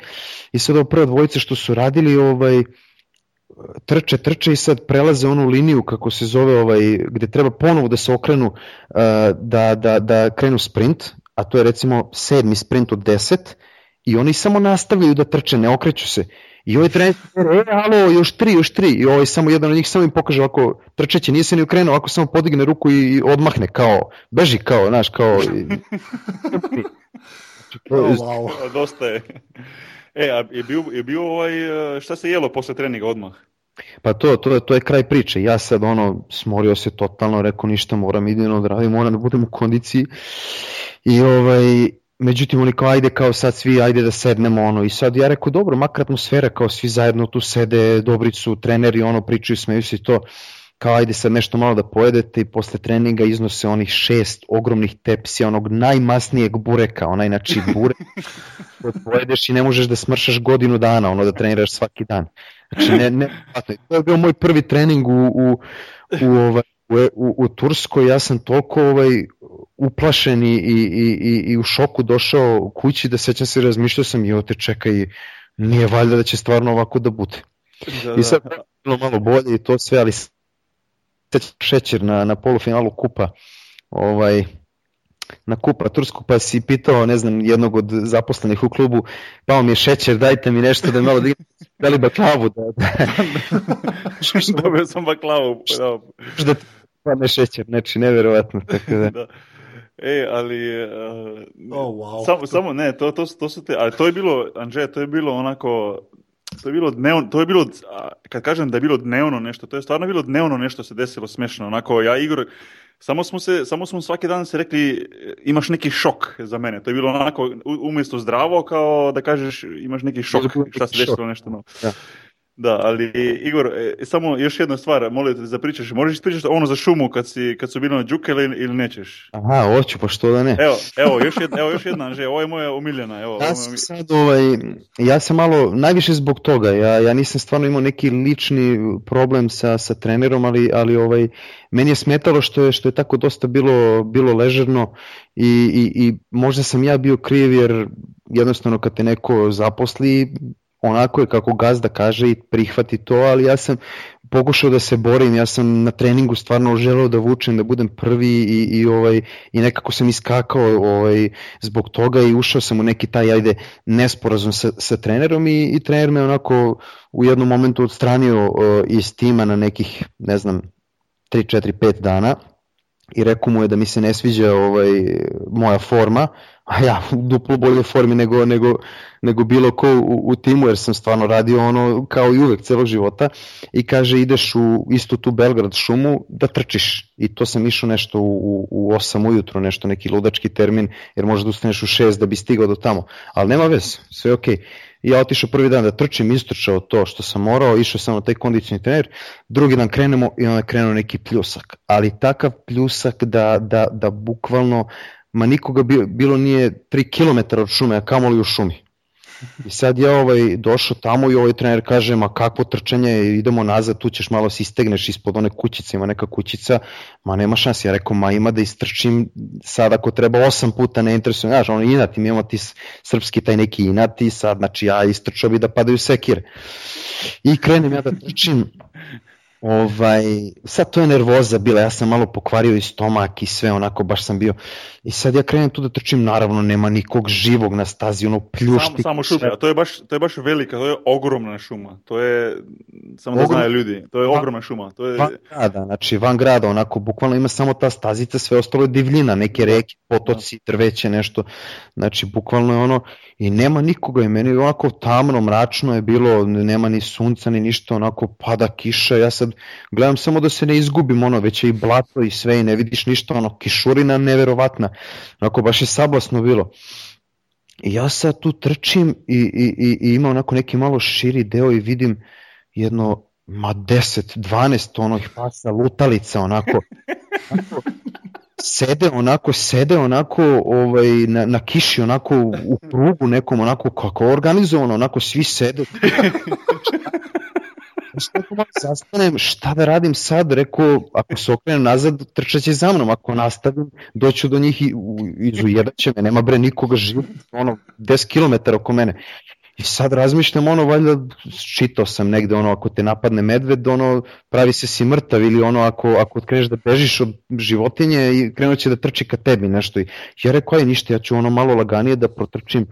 I sad ovo prve dvojice što su radili, ovaj, trče, trče i sad prelaze onu liniju kako se zove ovaj, gde treba ponovo da se okrenu uh, da, da, da krenu sprint, a to je recimo sedmi sprint od 10 i oni samo nastavljaju da trče, ne okreću se. I ovaj trener, e, alo, još tri, još tri. I ovaj samo jedan od njih samo im pokaže ovako, trčeće, nije se ni ukrenuo, ovako samo podigne ruku i odmahne, kao, beži kao, znaš, kao... oh, wow. Dosta je. E, a je bio, je bio ovaj, e, šta se jelo posle treninga odmah? Pa to, to, to je kraj priče. Ja sad ono, smorio se totalno, rekao ništa, moram idino da radim, moram da budem u kondiciji. I ovaj, međutim oni kao ajde kao sad svi ajde da sednemo ono i sad ja rekao dobro makar atmosfera kao svi zajedno tu sede dobri su treneri ono pričaju smeju se to kao ajde sad nešto malo da pojedete i posle treninga iznose onih šest ogromnih tepsija, onog najmasnijeg bureka, onaj znači burek koji pojedeš i ne možeš da smršaš godinu dana, ono da treniraš svaki dan. Znači ne, ne, to je bio moj prvi trening u, u, u, ovaj, u, u Turskoj, ja sam toliko ovaj, uplašen i, i, i, i u šoku došao kući da sećam se razmišljao sam i ote čekaj, nije valjda da će stvarno ovako da bude. Da, I sad bilo malo bolje i to sve, ali šećer na, na polufinalu kupa ovaj, na kupa Tursku pa si pitao ne znam jednog od zaposlenih u klubu pao mi je šećer dajte mi nešto da malo da da li baklavu da, da. dobio sam baklavu da, Pa ne šećer, neči, neverovatno. Tako da. da. E, ali... Uh, oh, wow. samo, samo, ne, to, to, to su te, ali to je bilo, Anže, to je bilo onako, to je bilo dnevno, to je bilo, kad kažem da je bilo dnevno nešto, to je stvarno bilo dnevno nešto se desilo smešno, onako, ja Igor, samo smo se, samo smo svaki dan se rekli, imaš neki šok za mene, to je bilo onako, umjesto zdravo, kao da kažeš, imaš neki šok, šta se desilo nešto novo. Ja. Da, ali Igor, e, samo još jedna stvar, molim te da pričaš, možeš ispričati ono za šumu kad, si, kad su bili na Džuke ili, ili nećeš? Aha, hoću, pa što da ne. Evo, evo, još jedna, evo još jedna, že, ovo je moja omiljena. Evo, ja sam sad, ovaj, ja sam malo, najviše zbog toga, ja, ja nisam stvarno imao neki lični problem sa, sa trenerom, ali, ali ovaj, meni je smetalo što je, što je tako dosta bilo, bilo ležerno i, i, i možda sam ja bio kriv jer jednostavno kad te neko zaposli, onako je kako gazda kaže i prihvati to, ali ja sam pokušao da se borim, ja sam na treningu stvarno želeo da vučem, da budem prvi i, i, ovaj, i nekako sam iskakao ovaj, zbog toga i ušao sam u neki taj ajde nesporazum sa, sa trenerom i, i trener me onako u jednom momentu odstranio uh, iz tima na nekih, ne znam, 3, 4, 5 dana i rekao mu je da mi se ne sviđa ovaj, moja forma, a ja u duplo bolje formi nego, nego, nego bilo ko u, u timu, jer sam stvarno radio ono kao i uvek celog života i kaže ideš u istu tu Belgrad šumu da trčiš i to sam išao nešto u, u 8 ujutro, nešto neki ludački termin, jer možda da ustaneš u 6 da bi stigao do tamo, ali nema vez, sve je okej. Okay. Ja otišao prvi dan da trčim, istrčao to što sam morao, išao sam na taj kondicioni trener, drugi dan krenemo i onda krenuo neki pljusak, ali takav pljusak da, da, da bukvalno ma nikoga bilo, bilo nije 3 km od šume, a kamoli u šumi. I sad ja ovaj, došao tamo i ovaj trener kaže, ma kakvo trčanje, idemo nazad, tu ćeš malo se istegneš ispod one kućice, ima neka kućica, ma nema šanse. Ja rekao, ma ima da istrčim sad ako treba osam puta, ne interesujem, znaš, ono inati, mi imamo ti srpski taj neki inati, sad, znači ja istrčao bi da padaju sekire. I krenem ja da trčim, Ovaj, sad to je nervoza bila, ja sam malo pokvario i stomak i sve onako, baš sam bio. I sad ja krenem tu da trčim, naravno nema nikog živog na stazi, ono pljušti. Samo, samo šupa, to je, baš, to je baš velika, to je ogromna šuma. To je, samo da Ogrom... znaju ljudi, to je ogromna šuma. To je... Van grada, znači van grada, onako, bukvalno ima samo ta stazica, sve ostalo je divljina, neke reke, potoci, drveće, nešto. Znači, bukvalno je ono, i nema nikoga i meni onako tamno, mračno je bilo, nema ni sunca ni ništa, onako pada kiša, ja sad gledam samo da se ne izgubim, ono, već je i blato i sve i ne vidiš ništa, ono, kišurina neverovatna, onako baš je sablasno bilo. I ja sad tu trčim i, i, i, i ima onako neki malo širi deo i vidim jedno, ma 10, 12 onih pasa lutalica onako, onako sede onako, sede onako ovaj, na, na kiši, onako u krugu nekom, onako kako organizovano, onako svi sede. Šta malo zastanem, šta da radim sad, rekao, ako se okrenem nazad, trčaće za mnom, ako nastavim, doću do njih i izujedaće me, nema bre nikoga živa, ono, 10 km oko mene. I sad razmišljam ono, valjda čitao sam negde ono, ako te napadne medved, ono, pravi se si mrtav ili ono, ako, ako kreneš da bežiš od životinje i krenut će da trči ka tebi nešto. I ja rekao, aj ništa, ja ću ono malo laganije da protrčim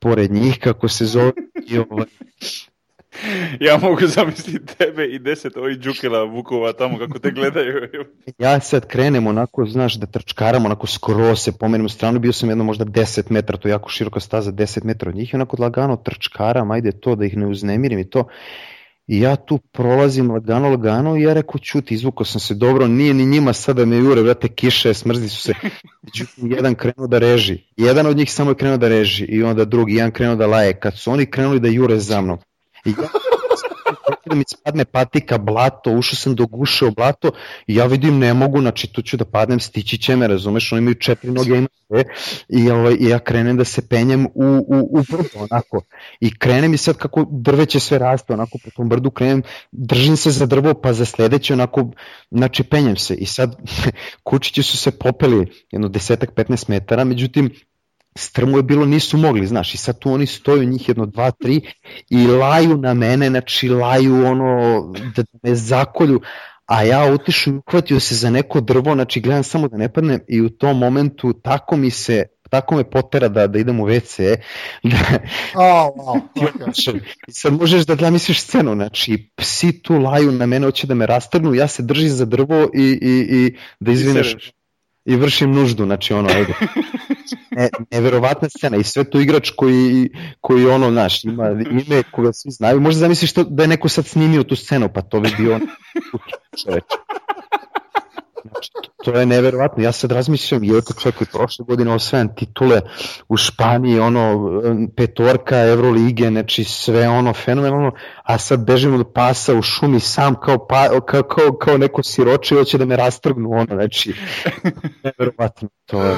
pored njih, kako se zove, i ovaj, ja mogu zamisliti tebe i deset ovih džukela Vukova tamo kako te gledaju. ja sad krenem onako, znaš, da trčkaram, onako skoro se pomenem u stranu, bio sam jedno možda 10 metara, to je jako široka staza, 10 metara od njih i onako lagano trčkaram, ajde to da ih ne uznemirim i to. I ja tu prolazim lagano, lagano i ja rekao, čuti, izvukao sam se dobro, nije ni njima sada me jure, vrate, kiše, smrzli su se. Međutim, jedan krenuo da reži. Jedan od njih samo je krenuo da reži i onda drugi, jedan krenuo da laje. Kad su oni krenuli da jure za mnom, I ja da mi spadne patika, blato, ušao sam do guše o blato i ja vidim ne mogu, znači tu ću da padnem, stići će me, razumeš, oni imaju četiri noge, ima sve i, ovaj, i ja krenem da se penjem u, u, u brdo, onako, i krenem i sad kako drveće sve raste, onako po tom brdu krenem, držim se za drvo, pa za sledeće, onako, znači penjem se. I sad kučići su se popeli jedno desetak, 15 metara, međutim, strmo je bilo, nisu mogli, znaš, i sad tu oni stoju njih jedno, dva, tri i laju na mene, znači laju ono, da me zakolju, a ja otišu i uhvatio se za neko drvo, znači gledam samo da ne padnem i u tom momentu tako mi se tako me potera da, da idem u WC, da, oh, wow. okay. sad možeš da zamisliš scenu, znači psi tu laju na mene, hoće da me rastrnu, ja se držim za drvo i, i, i da izvineš i vršim nuždu, znači ono, ajde. Ne, neverovatna scena i sve to igrač koji, koji ono, znaš, ima ime koga svi znaju. Možda zamisliš to, da je neko sad snimio tu scenu, pa to bi bio on čoveč. Znači, to je neverovatno. Ja sad razmišljam, je to čovjek koji prošle godine osvajan titule u Španiji, ono, petorka Evrolige, znači sve ono fenomenalno, a sad bežim od pasa u šumi sam kao, pa, kao, kao, kao neko siroče i hoće da me rastrgnu, ono, znači, neverovatno. To je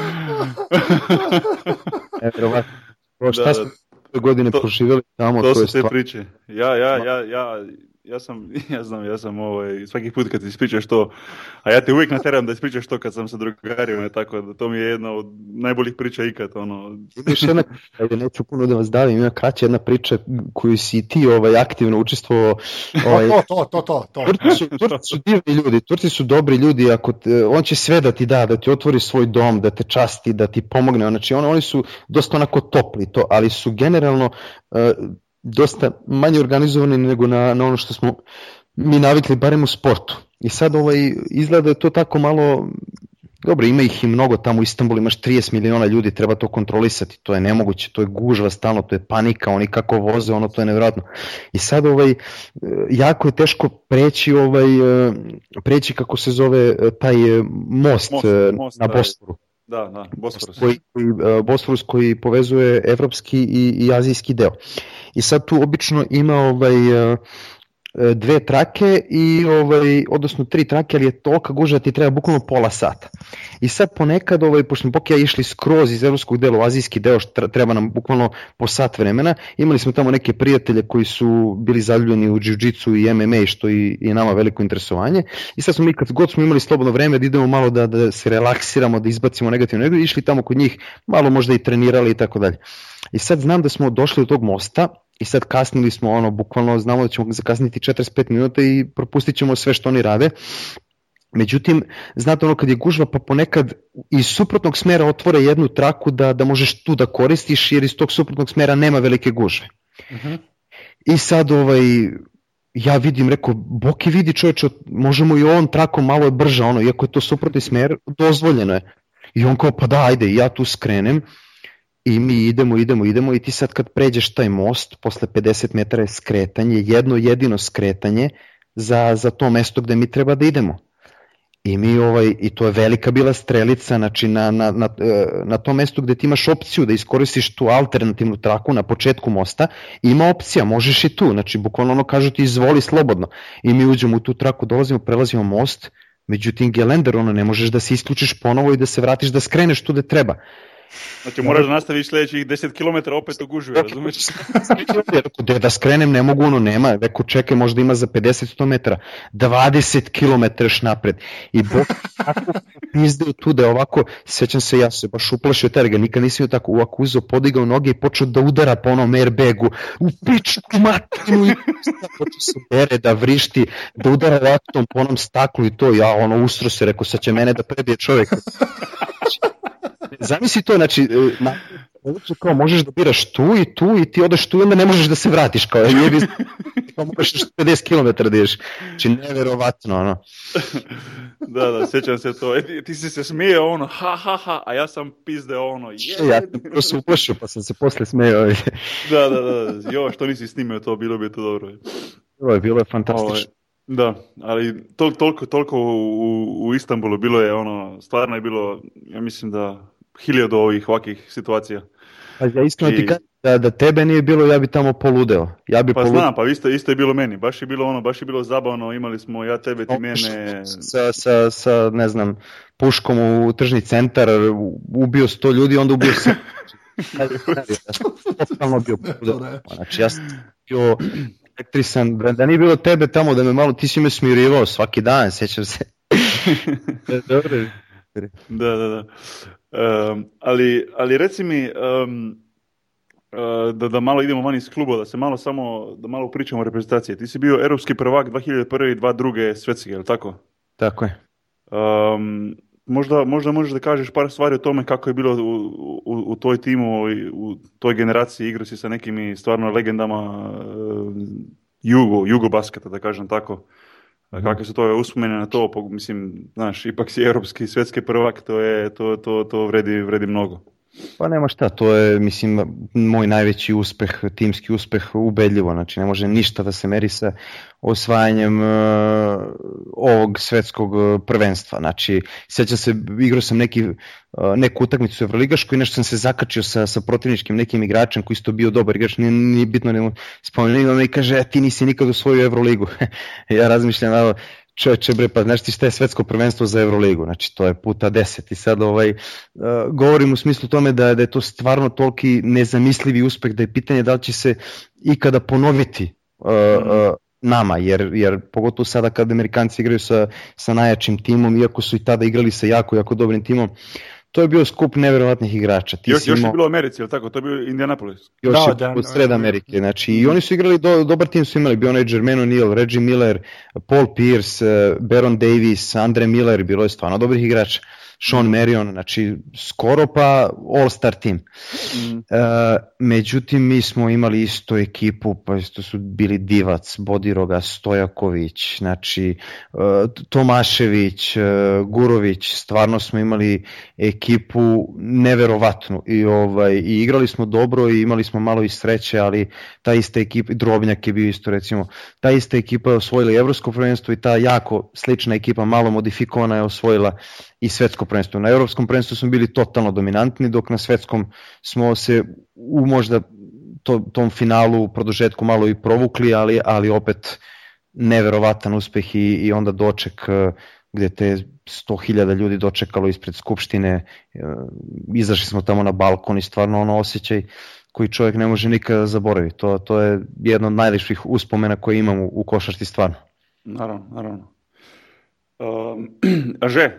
neverovatno. To šta da, da. godine to, proživjeli tamo, to, to su te priče. Ja, ja, ja, ja, ja sam, ja znam, ja sam ovaj, svaki put kad ti ispričaš to, a ja te uvijek nateram da ispričaš to kad sam sa drugarima, tako da to mi je jedna od najboljih priča ikad. Ono. Još jedna, ajde, neću puno da vas davim, ima kraća jedna priča koju si ti ovaj, aktivno učestvovao. Ovaj, to, to, to, to, to. Turci su, Turci su divni ljudi, Turci su dobri ljudi, ako te, on će sve da ti da, da ti otvori svoj dom, da te časti, da ti pomogne, znači on, oni su dosta onako topli to, ali su generalno uh, dosta manje organizovani nego na, na ono što smo mi navikli, barem u sportu. I sad ovaj, izgleda da je to tako malo, dobro, ima ih i mnogo tamo u Istanbulu, imaš 30 miliona ljudi, treba to kontrolisati, to je nemoguće, to je gužva stalno, to je panika, oni kako voze, ono to je nevjerojatno. I sad ovaj, jako je teško preći, ovaj, preći kako se zove taj most, most, most na Bosporu. Da, da, Bosforus. Koji, koji, Bosforus koji povezuje evropski i, i azijski deo. I sad tu obično ima ovaj e, e, dve trake i ovaj odnosno tri trake, ali je tolika gužva da ti treba bukvalno pola sata. I sad ponekad ovaj pošto smo pokija išli skroz iz evropskog dela u azijski deo, što treba nam bukvalno po sat vremena. Imali smo tamo neke prijatelje koji su bili zaljubljeni u džiu i MMA što i, i nama veliko interesovanje. I sad smo mi kad god smo imali slobodno vreme da idemo malo da da se relaksiramo, da izbacimo negativno energiju, išli tamo kod njih, malo možda i trenirali i tako dalje. I sad znam da smo došli do tog mosta i sad kasnili smo ono, bukvalno znamo da ćemo zakasniti 45 minuta i propustit ćemo sve što oni rade. Međutim, znate ono kad je gužva pa ponekad iz suprotnog smera otvore jednu traku da, da možeš tu da koristiš jer iz tog suprotnog smera nema velike gužve. Uh mhm. -huh. I sad ovaj, ja vidim, rekao, Boki vidi čoveče, možemo i ovom trakom malo je brža, ono, iako je to suprotni smer, dozvoljeno je. I on kao, pa da, ajde, ja tu skrenem i mi idemo, idemo, idemo i ti sad kad pređeš taj most, posle 50 metara je skretanje, jedno jedino skretanje za, za to mesto gde mi treba da idemo. I mi ovaj i to je velika bila strelica, znači na, na, na, e, na tom mestu gde ti imaš opciju da iskoristiš tu alternativnu traku na početku mosta, ima opcija, možeš i tu, znači bukvalno ono kažu ti izvoli slobodno. I mi uđemo u tu traku, dolazimo, prelazimo most, međutim gelender ono ne možeš da se isključiš ponovo i da se vratiš da skreneš tu gde treba. Znači moraš da nastaviš sledećih 10 km opet u gužvi, razumeš? da, da skrenem ne mogu, ono nema, neko čekaj možda ima za 50-100 metara, 20 km napred. I bok tako pizdeo tu da je ovako, sećam se ja se baš uplašio terga, nikad nisam joj tako ovako uzeo, podigao noge i počeo da udara po onom airbagu, u pičku matinu i počeo se bere, da vrišti, da udara latom po onom staklu i to, ja ono ustro se, rekao, sad će mene da prebije čovjek. Zamisli to, znači, e, na, kao možeš da biraš tu i tu i ti odeš tu i onda ne možeš da se vratiš, kao je bi, kao moraš 50 km da ideš. Znači, neverovatno, ono. da, da, sećam se to. E, ti si se smije ono, ha, ha, ha, a ja sam pizde ono, je. Ja sam prosto uplašio, pa sam se posle smeo. da, da, da, jo, što nisi snimio to, bilo bi to dobro. Ovo je bilo je fantastično. Ovo, Da, ali tol, toliko, toliko u, u Istanbulu bilo je ono, stvarno je bilo, ja mislim da hiljadu ovih ovakvih situacija. Pa ja iskreno I... ti kažem da, da tebe nije bilo, ja bi tamo poludeo. Ja bi pa poludeo. znam, pa isto, isto je bilo meni. Baš je bilo ono, baš je bilo zabavno, imali smo ja tebe, ti mene. Sa, sa, sa, ne znam, puškom u tržni centar, ubio sto ljudi, onda ubio se. Totalno bio poludeo. Znači ja sam bio elektrisan, da nije bilo tebe tamo da me malo, ti si me smirivao svaki dan, sećam se. Dobro. Da, da, da. Um, ali, ali reci mi, um, uh, da, da malo idemo van iz kluba, da se malo samo, da malo pričamo o reprezentaciji. Ti si bio europski prvak 2001. i 2002. svetski, je li tako? Tako je. Um, možda, možda možeš da kažeš par stvari o tome kako je bilo u, u, u toj timu, i u toj generaciji igrao si sa nekim stvarno legendama uh, jugo, jugo basketa, da kažem tako. Kakve su to uspomene na to, mislim, znaš, ipak si europski i svjetski prvak, to, je, to, to, to vredi, vredi mnogo. Pa nema šta, to je mislim moj najveći uspeh, timski uspeh ubedljivo, znači ne može ništa da se meri sa osvajanjem uh, ovog svetskog e, prvenstva. Znači, sjećam se, igrao sam neki, uh, neku utakmicu Evroligašku i nešto sam se zakačio sa, sa protivničkim nekim igračem koji isto bio dobar igrač, nije, nije bitno, ne spomenuo i kaže, ti nisi nikad osvojio Evroligu. ja razmišljam, čoveče bre, pa znaš ti šta je svetsko prvenstvo za Euroligu, znači to je puta 10 i sad ovaj, uh, govorim u smislu tome da, da je to stvarno toliki nezamislivi uspeh da je pitanje da li će se ikada ponoviti uh, uh, nama, jer, jer pogotovo sada kad Amerikanci igraju sa, sa najjačim timom, iako su i tada igrali sa jako, jako dobrim timom, to je bio skup neverovatnih igrača. Ti još, još imao... je bilo u Americi, ili tako? To je bio Indianapolis. Još da, je da, od sred Amerike. Znači, I oni su igrali, do, dobar tim su imali. Bio onaj Jermaine O'Neal, Reggie Miller, Paul Pierce, eh, Baron Davis, Andre Miller, bilo je stvarno dobrih igrača. Sean Marion, znači skoro pa all-star tim. Mm. E, međutim, mi smo imali isto ekipu, pa isto su bili Divac, Bodiroga, Stojaković, znači e, Tomašević, e, Gurović, stvarno smo imali ekipu neverovatnu i, ovaj, i igrali smo dobro i imali smo malo i sreće, ali ta ista ekipa, Drobnjak je bio isto recimo, ta ista ekipa je osvojila evropsko prvenstvo i ta jako slična ekipa, malo modifikovana je osvojila i svetsko prvenstvo. Na evropskom prvenstvu smo bili totalno dominantni, dok na svetskom smo se u možda to, tom finalu u produžetku malo i provukli, ali, ali opet neverovatan uspeh i, i onda doček eh, gde te 100.000 ljudi dočekalo ispred Skupštine, eh, izašli smo tamo na balkon i stvarno ono osjećaj koji čovjek ne može nikada zaboraviti. To, to je jedno od najljepših uspomena koje imamo u, u košarci stvarno. Naravno, naravno. Um, a že,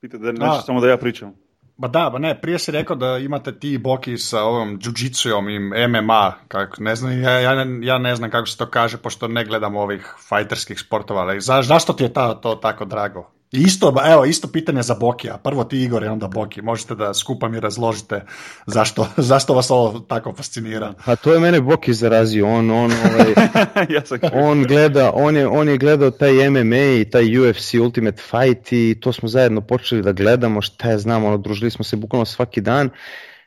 Pite da neće samo da ja pričam. Ba da, ba ne, prije si rekao da imate ti boki sa ovom jiu i MMA, kako, ne znam, ja, ja, ja, ne znam kako se to kaže, pošto ne gledam ovih fajterskih sportova, ali za, zašto ti je ta, to tako drago? Isto, evo, isto pitanje za Bokija. Prvo ti Igor i onda Boki. Možete da skupa mi razložite zašto, zašto vas ovo tako fascinira. Pa to je mene Boki zarazio. On, on, ovaj, ja on, gleda, on, je, on je gledao taj MMA i taj UFC Ultimate Fight i to smo zajedno počeli da gledamo. Šta je znam, ono, družili smo se bukvalno svaki dan.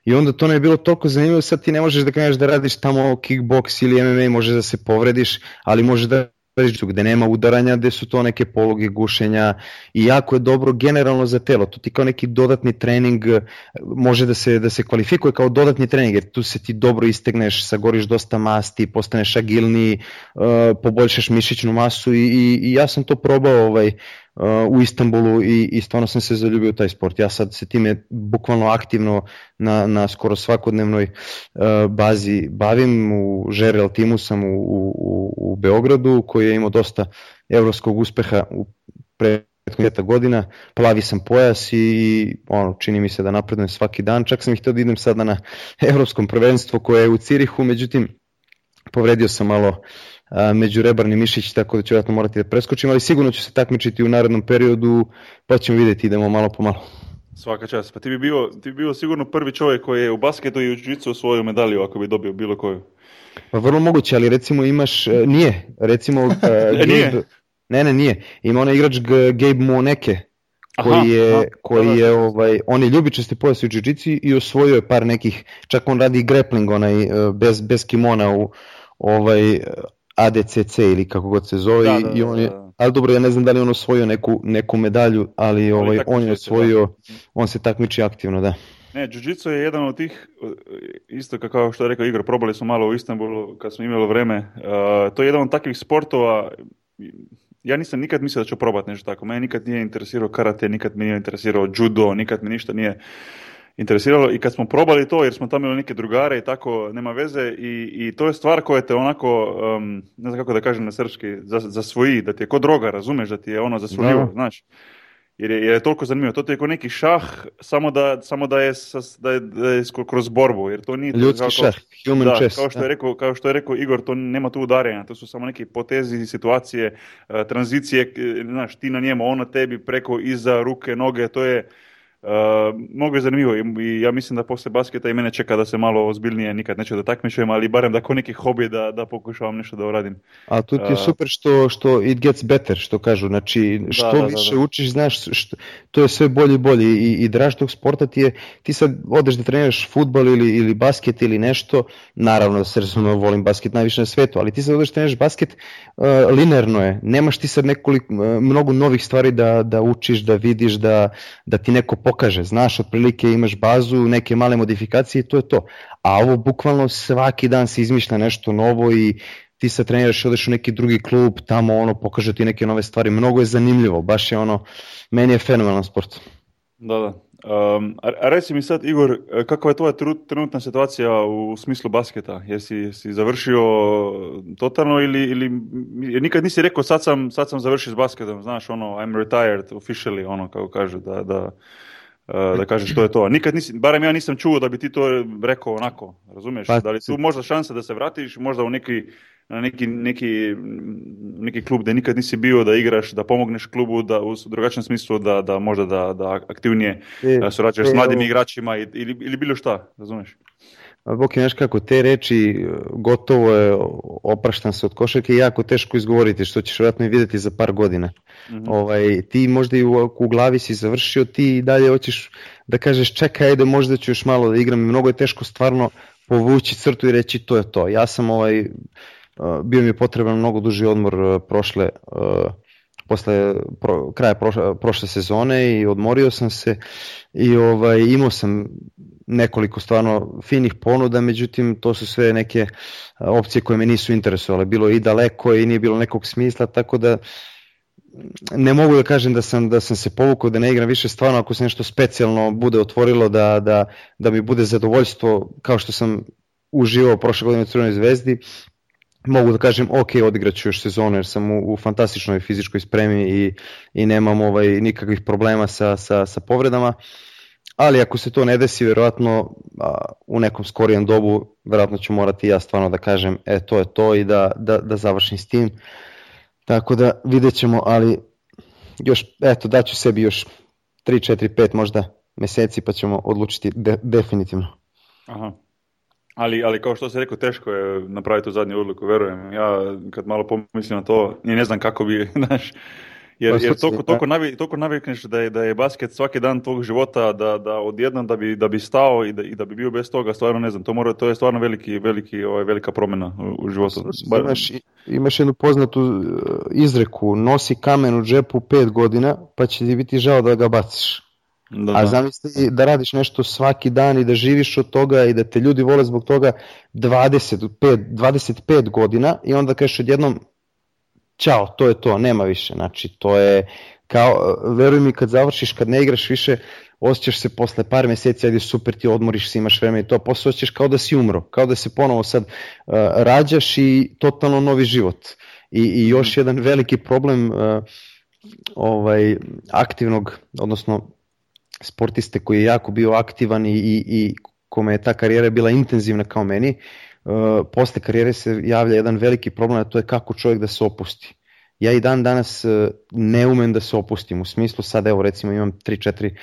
I onda to ne je bilo toliko zanimljivo, sad ti ne možeš da kreneš da radiš tamo kickbox ili MMA, možeš da se povrediš, ali možeš da tržištu gde nema udaranja, gde su to neke pologe gušenja i jako je dobro generalno za telo. To ti kao neki dodatni trening e, može da se, da se kvalifikuje kao dodatni trening, jer tu se ti dobro istegneš, sagoriš dosta masti, postaneš agilniji, uh, poboljšaš mišićnu masu i, i, i ja sam to probao ovaj, u Istanbulu i, i stvarno sam se zaljubio taj sport. Ja sad se time bukvalno aktivno na, na skoro svakodnevnoj uh, bazi bavim. U Žerel timu sam u, u, u Beogradu koji je imao dosta evropskog uspeha u pre godina, plavi sam pojas i, i ono, čini mi se da napredujem svaki dan, čak sam ih htio da idem sada na evropskom prvenstvo koje je u Cirihu, međutim povredio sam malo međurebarni mišić, tako da ću vjerojatno morati da preskočim, ali sigurno ću se takmičiti u narednom periodu, pa ćemo vidjeti, idemo malo po malo. Svaka čast. Pa ti bi bio, ti bi bio sigurno prvi čovjek koji je u basketu i u džicu svoju medalju ako bi dobio bilo koju. Pa vrlo moguće, ali recimo imaš, e, nije, recimo... Uh, Gabe, nije. Ne, ne, nije. Ima onaj igrač Gabe Moneke, koji aha, je, aha, koji da, da. je ovaj, on je ljubičasti pojas u džiu i osvojio je par nekih, čak on radi grappling onaj, bez, bez kimona u ovaj, ADCC ili kako god se zove da, da, i on je, da, da. ali dobro ja ne znam da li on osvojio neku, neku medalju, ali ovaj, on je da. osvojio, on se takmiči aktivno, da. Ne, jiu je jedan od tih, isto kao što je rekao Igor, probali smo malo u Istanbulu kad smo imali vreme, uh, to je jedan od takvih sportova, ja nisam nikad mislio da ću probati nešto tako, mene nikad nije interesirao karate, nikad me nije interesirao judo, nikad me ništa nije interesiralo i kad smo probali to, jer smo tamo imali neke drugare i tako, nema veze i, i to je stvar koja te onako, um, ne znam kako da kažem na srpski, za, za svoji, da ti je ko droga, razumeš, da ti je ono zasvojljivo, no. znaš. jer je, jer je toliko zanimljivo. To je kao neki šah, samo da, samo da je, da je, da je kroz borbu. Jer to nije Ljudski kao, šah, human da, chess. Kao što, je rekao, kao što je rekao Igor, to nema tu udaranja, to su samo neke potezi, situacije, uh, tranzicije, znaš, ti na njemu, on na tebi, preko, iza, ruke, noge, to je mnogo je zanimljivo i, i ja mislim da posle basketa i mene čeka da se malo ozbiljnije nikad neću da takmičujem, ali barem da ko neki hobi da, da pokušavam nešto da uradim. A tu ti je Uh, super što, što it gets better, što kažu, znači što da, da, više da. učiš, znaš, što, to je sve bolje i bolje i, i draž tog sporta ti je, ti sad odeš da treniraš futbol ili, ili basket ili nešto, naravno da se razumemo, volim basket najviše na svetu, ali ti sad odeš da treniraš basket, uh, linearno je, nemaš ti sad nekoliko, uh, mnogo novih stvari da, da učiš, da vidiš, da, da ti neko pokaže, znaš, otprilike imaš bazu, neke male modifikacije i to je to. A ovo bukvalno svaki dan se izmišlja nešto novo i ti sad treniraš, odeš u neki drugi klub, tamo ono pokaže ti neke nove stvari, mnogo je zanimljivo, baš je ono, meni je fenomenalan sport. Da, da. Um, a, reci mi sad, Igor, kakva je tvoja trenutna situacija u smislu basketa? Jesi, jesi završio totalno ili, ili nikad nisi rekao sad sam, sad sam završio s basketom, znaš, ono, I'm retired officially, ono, kako kažu, da, da, da kažeš što je to. Nikad nisi, barem ja nisam čuo da bi ti to rekao onako, razumiješ? Pa- da li tu možda šansa da se vratiš, možda u neki, na neki, neki, neki klub gdje nikad nisi bio da igraš, da pomogneš klubu da u drugačijem smislu da, da možda da, da aktivnije E, da surađuješ s e, mladim igračima ili, ili bilo šta, razumiješ? A Boki, znaš kako, te reči e, gotovo je, opraštam se od košarke i jako teško izgovoriti, što ćeš vjerojatno i vidjeti za par godina. Mhm. Ovaj, ti možda i u, u glavi si završio, ti i dalje hoćeš da kažeš čekaj, ajde možda ću još malo da igram. Mnogo je teško stvarno povući crtu i reći to je to. Ja sam ovaj, uh, bio mi je potreban mnogo duži odmor uh, prošle, uh, posle pro, kraja prošle, prošle sezone i odmorio sam se i ovaj, imao sam nekoliko stvarno finih ponuda, međutim to su sve neke opcije koje me nisu interesovale. Bilo i daleko i nije bilo nekog smisla, tako da ne mogu da kažem da sam da sam se povukao da ne igram više stvarno ako se nešto specijalno bude otvorilo da, da, da mi bude zadovoljstvo kao što sam uživao prošle godine u Crvenoj zvezdi mogu da kažem ok, odigraću još sezonu jer sam u, u fantastičnoj fizičkoj spremi i, i nemam ovaj, nikakvih problema sa, sa, sa povredama. Ali ako se to ne desi verovatno a, u nekom skorijem dobu verovatno ću morati ja stvarno da kažem e to je to i da, da, da završim s tim. Tako da vidjet ćemo ali još eto daću sebi još 3, 4, 5 možda meseci pa ćemo odlučiti de, definitivno. Aha. Ali, ali kao što si rekao, teško je napraviti tu zadnju odluku, verujem. Ja kad malo pomislim na to, ne znam kako bi, znaš, jer, jer toliko, toliko, navi, toliko navikneš da je, da je basket svaki dan tvog života, da, da odjednom da bi, da bi stao i da, i da bi bio bez toga, stvarno ne znam, to, mora, to je stvarno veliki, veliki, ovaj, velika promjena u, u životu. Bar- Imaš, imaš jednu poznatu uh, izreku, nosi kamen u džepu pet godina, pa će ti biti žao da ga baciš. Da, A da. zamisli da radiš nešto svaki dan i da živiš od toga i da te ljudi vole zbog toga 25, 25 godina i onda kažeš odjednom ćao, to je to, nema više. Znači, to je kao, veruj mi kad završiš, kad ne igraš više, osjećaš se posle par meseci, ajde super ti odmoriš se, imaš vreme i to, posle osjećaš kao da si umro, kao da se ponovo sad uh, rađaš i totalno novi život. I, i još jedan veliki problem uh, ovaj aktivnog, odnosno sportiste koji je jako bio aktivan i, i, i kome je ta karijera bila intenzivna kao meni, uh, posle karijere se javlja jedan veliki problem, a to je kako čovjek da se opusti. Ja i dan danas uh, ne umem da se opustim, u smislu sad evo recimo imam 3-4 uh,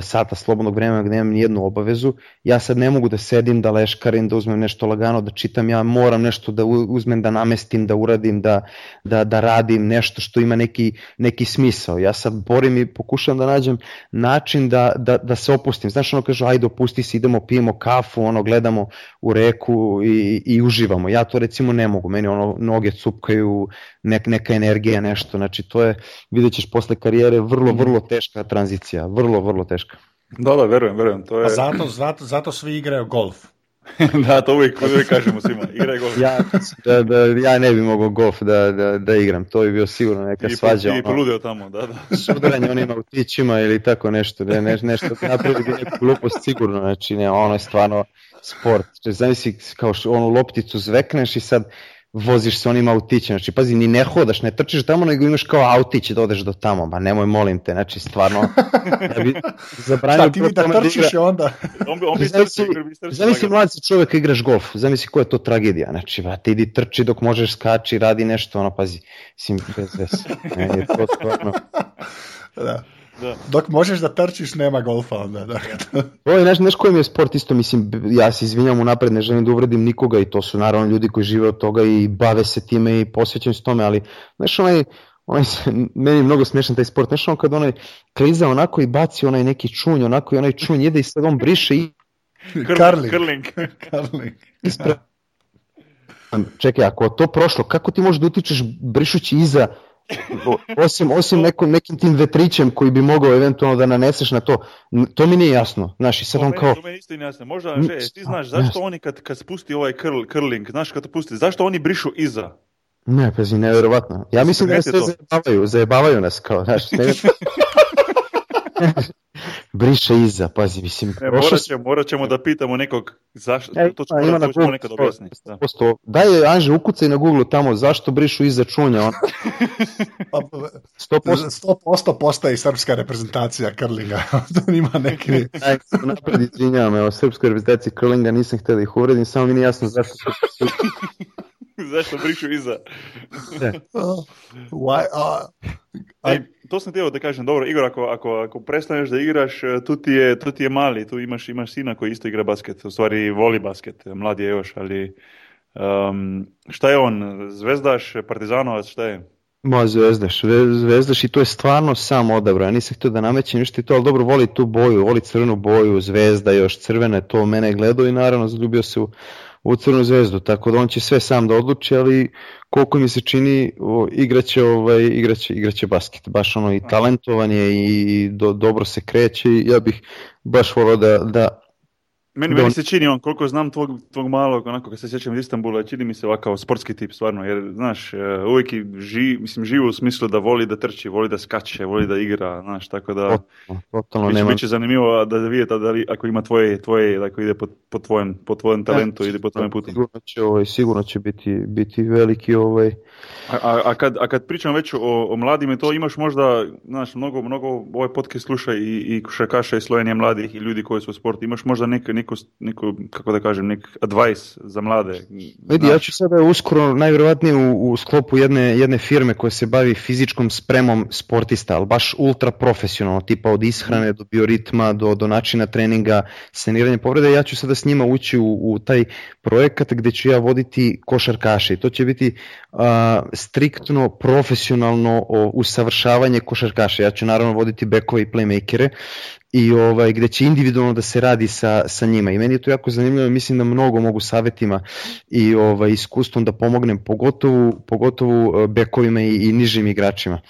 sata slobodnog vremena gde nemam nijednu obavezu, ja sad ne mogu da sedim, da leškarim, da uzmem nešto lagano, da čitam, ja moram nešto da uzmem, da namestim, da uradim, da, da, da radim nešto što ima neki, neki smisao. Ja sad borim i pokušavam da nađem način da, da, da se opustim. Znaš ono kažu ajde opusti se, idemo pijemo kafu, ono gledamo u reku i, i uživamo. Ja to recimo ne mogu, meni ono noge cupkaju, nek, neka energija, nešto. Znači to je, vidjet ćeš posle karijere, vrlo, vrlo teška tranzicija, vrlo, vrlo teška. Da, da, verujem, verujem. To je, A zato, zato, zato svi igraju golf. da, to uvijek, uvijek kažemo svima, igraj golf. Ja, da, da, ja ne bi mogao golf da, da, da igram, to bi bio sigurno neka I, svađa. I ono. poludeo tamo, da, da. sudaranje onima u tićima ili tako nešto, ne, ne, nešto napravili bi neku glupost sigurno, znači ne, ono je stvarno sport. Znači, Zamisli kao što onu lopticu zvekneš i sad voziš se onim autićem, znači pazi, ni ne hodaš, ne trčiš tamo, nego imaš kao autić da odeš do tamo, ba nemoj, molim te, znači stvarno, ja bi zabranio... Šta, ti mi da, da trčiš da i onda? on bi, on bi zamisli, zamisli mlad si čovjek igraš golf, zamisli koja je to tragedija, znači, ba, ti idi trči dok možeš skači, radi nešto, ono, pazi, sim, bez vese, ne, je to stvarno... da. Da. Dok možeš da trčiš, nema golfa onda. Da. Ovo je, znaš, koji mi je sport isto, mislim, ja se izvinjam unapred, ne želim da uvredim nikoga i to su naravno ljudi koji žive od toga i bave se time i posvećaju se tome, ali znaš, onaj, onaj, meni je mnogo smešan taj sport, znaš, on kad onaj kliza onako i baci onaj neki čunj, onako i onaj čunj jede i sad on briše i... Karling. Karling. Karling. Ispre... Čekaj, ako to prošlo, kako ti možeš da utičeš brišući iza osim, osim nekom, nekim tim vetrićem koji bi mogao eventualno da naneseš na to, to mi nije jasno. Znaš, i sad on kao... To meni isto jasno. Možda, že, ti znaš zašto oni kad, kad spusti ovaj curl, curling, znaš kad pusti, zašto oni brišu iza? Ne, pazi, nevjerovatno. Ja mislim da se zajebavaju, zajebavaju nas kao, znaš, ne... briše iza, pazi, mislim. Ne, morat, ćemo, morat ćemo da pitamo nekog zašto, e, to ću ima na Google, nekad objasni. Da. Daj, Anže, ukucaj na Google tamo zašto brišu iza čunja. On... 100%, 100% postaje srpska reprezentacija Krlinga. to ima neki... Daj, napred izvinjavam, evo, srpska reprezentacija Krlinga, nisam htio da ih uvredim, samo mi nije jasno zašto su... zašto brišu iza. Why, uh, Ej, to sam htio da kažem, dobro, Igor, ako, ako, ako prestaneš da igraš, e, tu ti, je, tu ti je mali, tu imaš, imaš sina koji isto igra basket, u stvari voli basket, mlad je još, ali um, šta je on, zvezdaš, partizanovac, šta je? Ma zvezdaš, zvezdaš i to je stvarno sam odabrao, ja nisam htio da namećem ništa i to, ali dobro voli tu boju, voli crvenu boju, zvezda još crvene, to mene gledao i naravno zaljubio se u, u Crnu zvezdu, tako da on će sve sam da odluči, ali koliko mi se čini o, igraće, ovaj, igraće, igraće basket, baš ono i talentovan je i do, dobro se kreće i ja bih baš volao da, da Meni, meni se čini on, koliko znam tvog, tvog malog, onako kad se sjećam iz Istanbula, čini mi se ovakav sportski tip stvarno, jer znaš, e, uvijek ži, mislim, živo u smislu da voli da trči, voli da skače, voli da igra, znaš, tako da totalno biće, nema. biće zanimljivo da vidite da li, ako ima tvoje, tvoje ako ide po, po, tvojem, po tvojem talentu, ide po tvojem putu. Sigurno će, ovaj, sigurno će biti, biti veliki ovaj, a, a, a, kad, a kad pričam već o, o mladima, to imaš možda, znaš, mnogo, mnogo ovaj podcast sluša i, i košarkaša i slojenje mladih i ljudi koji su u sportu, imaš možda neko, neko, neko, kako da kažem, nek advice za mlade? Vidi, ja ću sada uskoro, najvjerovatnije u, u sklopu jedne, jedne firme koja se bavi fizičkom spremom sportista, ali baš ultra profesionalno, tipa od ishrane do bioritma, do, do načina treninga, saniranja povrede, ja ću sada s njima ući u, u taj projekat gde ću ja voditi košarkaše i to će biti a, striktno profesionalno usavršavanje košarkaša. Ja ću naravno voditi bekove i playmakere i ovaj, gde će individualno da se radi sa, sa njima. I meni je to jako zanimljivo, mislim da mnogo mogu savetima i ovaj, iskustvom da pomognem, pogotovo, pogotovo bekovima i, i nižim igračima. Mm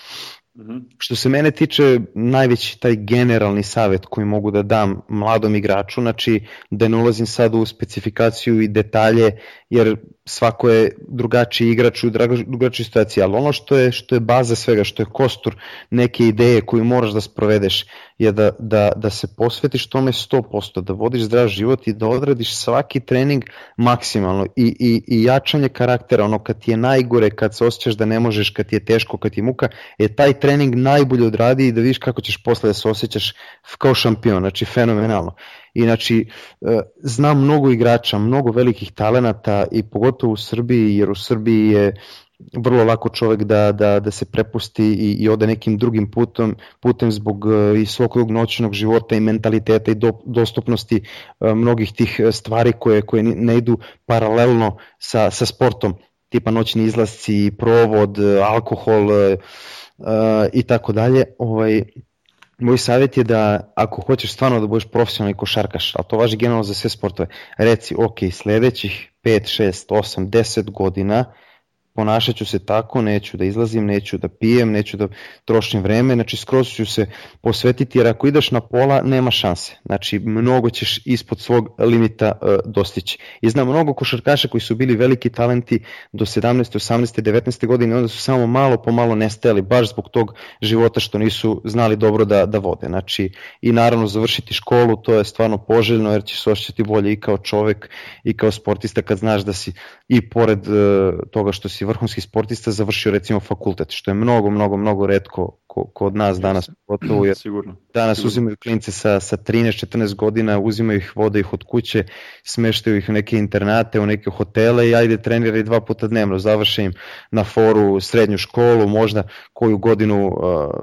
Što se mene tiče, najveći taj generalni savet koji mogu da dam mladom igraču, znači da ne ulazim sad u specifikaciju i detalje, jer svako je drugačiji igrač u drugačiji situaciji, ali ono što je, što je baza svega, što je kostur neke ideje koju moraš da sprovedeš, je da, da, da se posvetiš tome 100%, da vodiš zdrav život i da odradiš svaki trening maksimalno i, i, i jačanje karaktera, ono kad ti je najgore, kad se osjećaš da ne možeš, kad ti je teško, kad ti je muka, je taj trening najbolje odradi i da vidiš kako ćeš posle da se osjećaš kao šampion, znači fenomenalno. I znači, e, znam mnogo igrača, mnogo velikih talenata i pogotovo u Srbiji, jer u Srbiji je vrlo lako čovek da, da, da se prepusti i, i ode nekim drugim putom, putem zbog e, i svog noćnog života i mentaliteta i do, dostupnosti e, mnogih tih stvari koje, koje ne idu paralelno sa, sa sportom, tipa noćni izlasci, provod, alkohol uh, i tako dalje. Ovaj, moj savjet je da ako hoćeš stvarno da budeš profesionalni košarkaš, a to važi generalno za sve sportove, reci ok, sledećih 5, 6, 8, 10 godina ponašat ću se tako, neću da izlazim, neću da pijem, neću da trošim vreme, znači skroz ću se posvetiti jer ako ideš na pola nema šanse, znači mnogo ćeš ispod svog limita uh, dostići. I znam mnogo košarkaša koji su bili veliki talenti do 17. 18. 19. godine, onda su samo malo po malo nestajali, baš zbog tog života što nisu znali dobro da, da vode. Znači i naravno završiti školu, to je stvarno poželjno jer ćeš se bolje i kao čovek i kao sportista kad znaš da si i pored uh, toga što si vrhunski sportista završio recimo fakultet, što je mnogo, mnogo, mnogo redko kod nas danas pogotovo jer Sigurno. danas Sigurno. uzimaju klince sa, sa 13-14 godina, uzimaju ih, vode ih od kuće, smeštaju ih u neke internate, u neke hotele i ajde treniraj dva puta dnevno, završe im na foru srednju školu, možda koju godinu uh,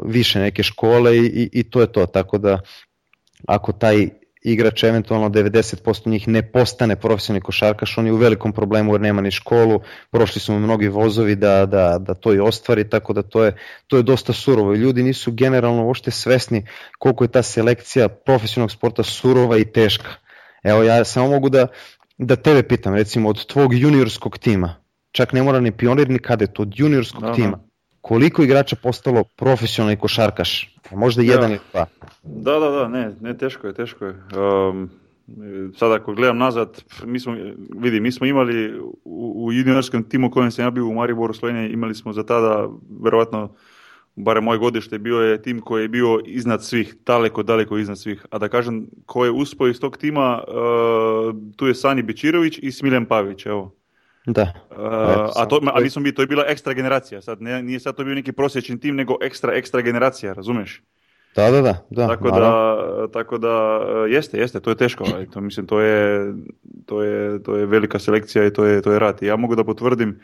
više neke škole i, i, i to je to, tako da ako taj igrač eventualno 90% njih ne postane profesionalni košarkaš, on je u velikom problemu jer nema ni školu, prošli su mu mnogi vozovi da, da, da to i ostvari, tako da to je, to je dosta surovo i ljudi nisu generalno uopšte svesni koliko je ta selekcija profesionalnog sporta surova i teška. Evo ja samo mogu da, da tebe pitam, recimo od tvog juniorskog tima, čak ne mora ni pionir ni kadet, od juniorskog Da, tima. Koliko igrača postalo profesionalni košarkaš? Možda jedan Da. ili dva. Da, da, da, ne, ne, teško je, teško je. Um, sad ako gledam nazad, mi smo, vidi, mi smo imali u, u juniorskom timu kojem sam ja bio u Mariboru Slovenije, imali smo za tada, verovatno, barem moje godište, bio je tim koji je bio iznad svih, daleko, daleko iznad svih. A da kažem, ko je uspio iz tog tima, uh, tu je Sani Bečirović i Smiljan Pavić, evo. Da. Uh, a, to, a mi smo bili, to je bila ekstra generacija, sad ne, nije sad to bio neki prosječni tim, nego ekstra, ekstra generacija, razumeš? Da, da, da. da tako naravno. da, tako da e, jeste, jeste, to je teško, ovaj, to mislim to je, to je, to je velika selekcija i to je, to je rat. I ja mogu da potvrdim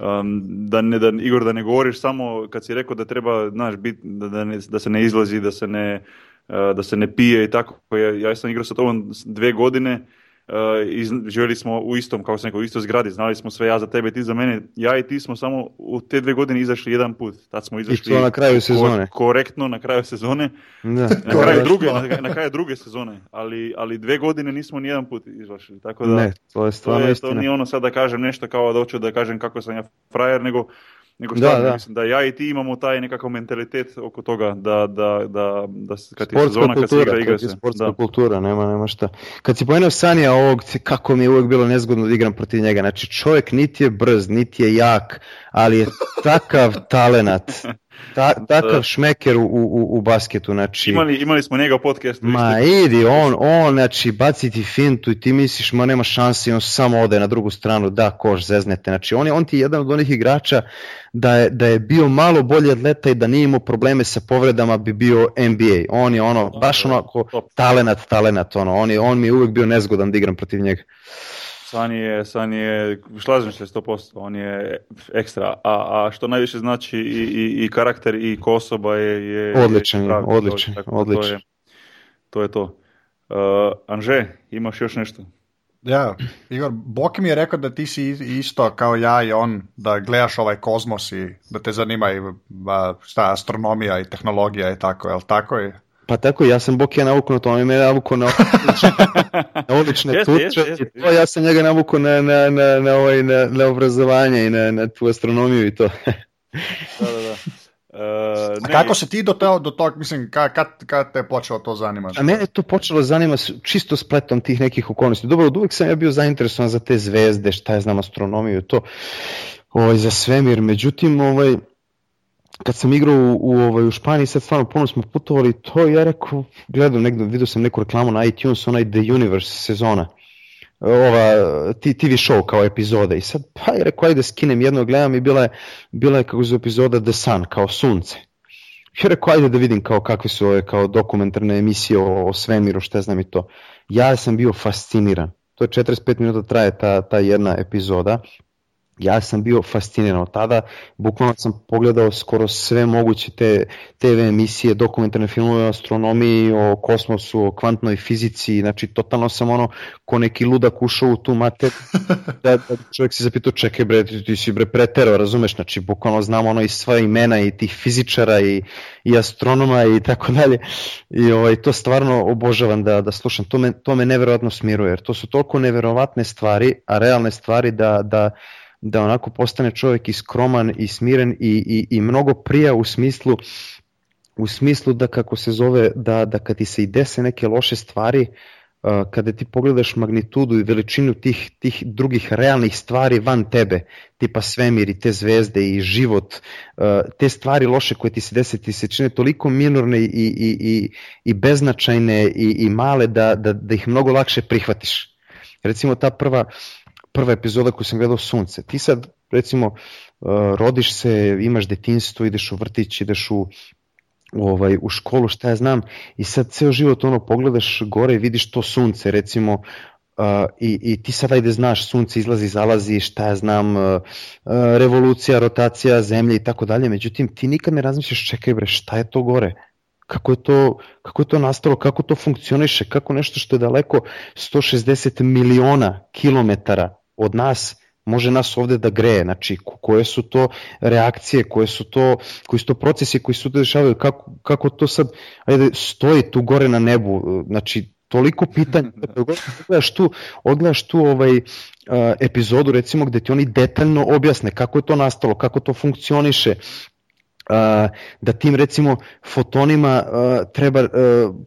um, da, ne, da Igor da ne govoriš samo kad si rekao da treba, znaš, bit, da, da, ne, da se ne izlazi, da se ne, uh, da se ne pije i tako. Ja, ja sam igrao sa tobom dve godine uh, i zn- živjeli smo u istom, kao sam rekao, u istoj zgradi, znali smo sve, ja za tebe, ti za mene, ja i ti smo samo u te dve godine izašli jedan put, tad smo izašli to na kraju ko- sezone. korektno na kraju sezone, Da. na kraju druge, na, na kraju druge sezone, ali, ali dve godine nismo ni jedan put izašli, tako da Ne, to je to, stvarno je, to nije ono sad da kažem nešto kao da hoću da kažem kako sam ja frajer, nego nego Da, stvarno da. mislim da ja i ti imamo taj nekakav mentalitet oko toga da, da, da, da kad je sezona, kad se kultura, igra, igra se. sportska Da. kultura, nema, nema šta. Kad si pomenuo Sanija ovog, kako mi je uvek bilo nezgodno da igram protiv njega, znači čovjek niti je brz, niti je jak, ali je takav talenat, ta, takav šmeker u, u, u basketu, znači... Imali, imali smo njega u podcastu. Ma idi, on, on, znači, baci ti fintu i ti misliš, ma nema šanse i on samo ode na drugu stranu, da, koš, zeznete. Znači, on je, on ti je jedan od onih igrača da je, da je bio malo bolji atleta i da nije imao probleme sa povredama bi bio NBA. On je ono, baš onako, talenat, talenat, ono, on, je, on mi je uvek bio nezgodan da igram protiv njega. Sani je, Sani je, slažem se 100%, on je ekstra, a, a što najviše znači i, i, i karakter i ko osoba je... je Odličan je, pravi odličan, tako odličan. To je to. Je to. Uh, Anže, imaš još nešto? Ja, Igor, Boki mi je rekao da ti si isto kao ja i on, da gledaš ovaj kozmos i da te zanima i ba, šta, astronomija i tehnologija i tako, jel tako je? Pa tako, ja sam Bokija navukao na to, on je navukao na na ulične Jeste, tuče jeste, jeste, i to, ja sam njega navukao na, na, na, na, ovaj, na, na obrazovanje i na, na tu astronomiju i to. Da, da, da. Uh, A kako si ti do, to, do tog, mislim, ka, kad, kad te je počelo to zanimati? A mene to počelo zanima s- čisto spletom tih nekih okolnosti. Dobro, od uvek sam ja bio zainteresovan za te zvezde, šta je znam, astronomiju, to, ovaj, za svemir. Međutim, ovaj, kad sam igrao u, u, ovaj, u Španiji, sad stvarno puno smo putovali, to ja rekao, gledam, negdje, vidio sam neku reklamu na iTunes, onaj The Universe sezona. Ova TV show kao epizode i sad pa je rekao ajde skinem jedno gledam i bila je, bila je kako se epizoda The Sun kao sunce. Ja rekao ajde da vidim kao kakve su ove kao dokumentarne emisije o, o svemiru šta znam i to. Ja sam bio fasciniran. To je 45 minuta traje ta, ta jedna epizoda ja sam bio fasciniran od tada, bukvalno sam pogledao skoro sve moguće te TV emisije, dokumentarne filmove o astronomiji, o kosmosu, o kvantnoj fizici, znači totalno sam ono ko neki ludak ušao u tu mater, da, da čovjek se zapitao čekaj bre, ti, ti si bre preterao, razumeš, znači bukvalno znam ono i sva imena i tih fizičara i, i astronoma i tako dalje. I ovaj, to stvarno obožavam da, da slušam, to me, to me neverovatno smiruje, jer to su toliko neverovatne stvari, a realne stvari da, da da onako postane čovjek i skroman i smiren i, i, i mnogo prija u smislu u smislu da kako se zove da, da kad ti se i dese neke loše stvari kada ti pogledaš magnitudu i veličinu tih, tih drugih realnih stvari van tebe, tipa svemir i te zvezde i život, te stvari loše koje ti se dese ti se čine toliko minorne i, i, i, i beznačajne i, i male da, da, da ih mnogo lakše prihvatiš. Recimo ta prva, prva epizoda koju sam gledao Sunce, ti sad recimo rodiš se, imaš detinstvo, ideš u vrtić, ideš u ovaj, u školu, šta ja znam, i sad ceo život ono pogledaš gore i vidiš to sunce, recimo, Uh, i, i ti sad ajde znaš sunce izlazi, zalazi, šta ja znam, uh, uh, revolucija, rotacija zemlje i tako dalje, međutim ti nikad ne razmišljaš čekaj bre šta je to gore, kako je to, kako je to nastalo, kako to funkcioniše, kako nešto što je daleko 160 miliona kilometara od nas može nas ovde da greje, znači koje su to reakcije, koje su to, koji su to procesi koji su to dešavaju, kako, kako to sad ajde, stoji tu gore na nebu, znači toliko pitanja, odgledaš tu, odgledaš tu ovaj, epizodu recimo gde ti oni detaljno objasne kako je to nastalo, kako to funkcioniše, da tim recimo fotonima treba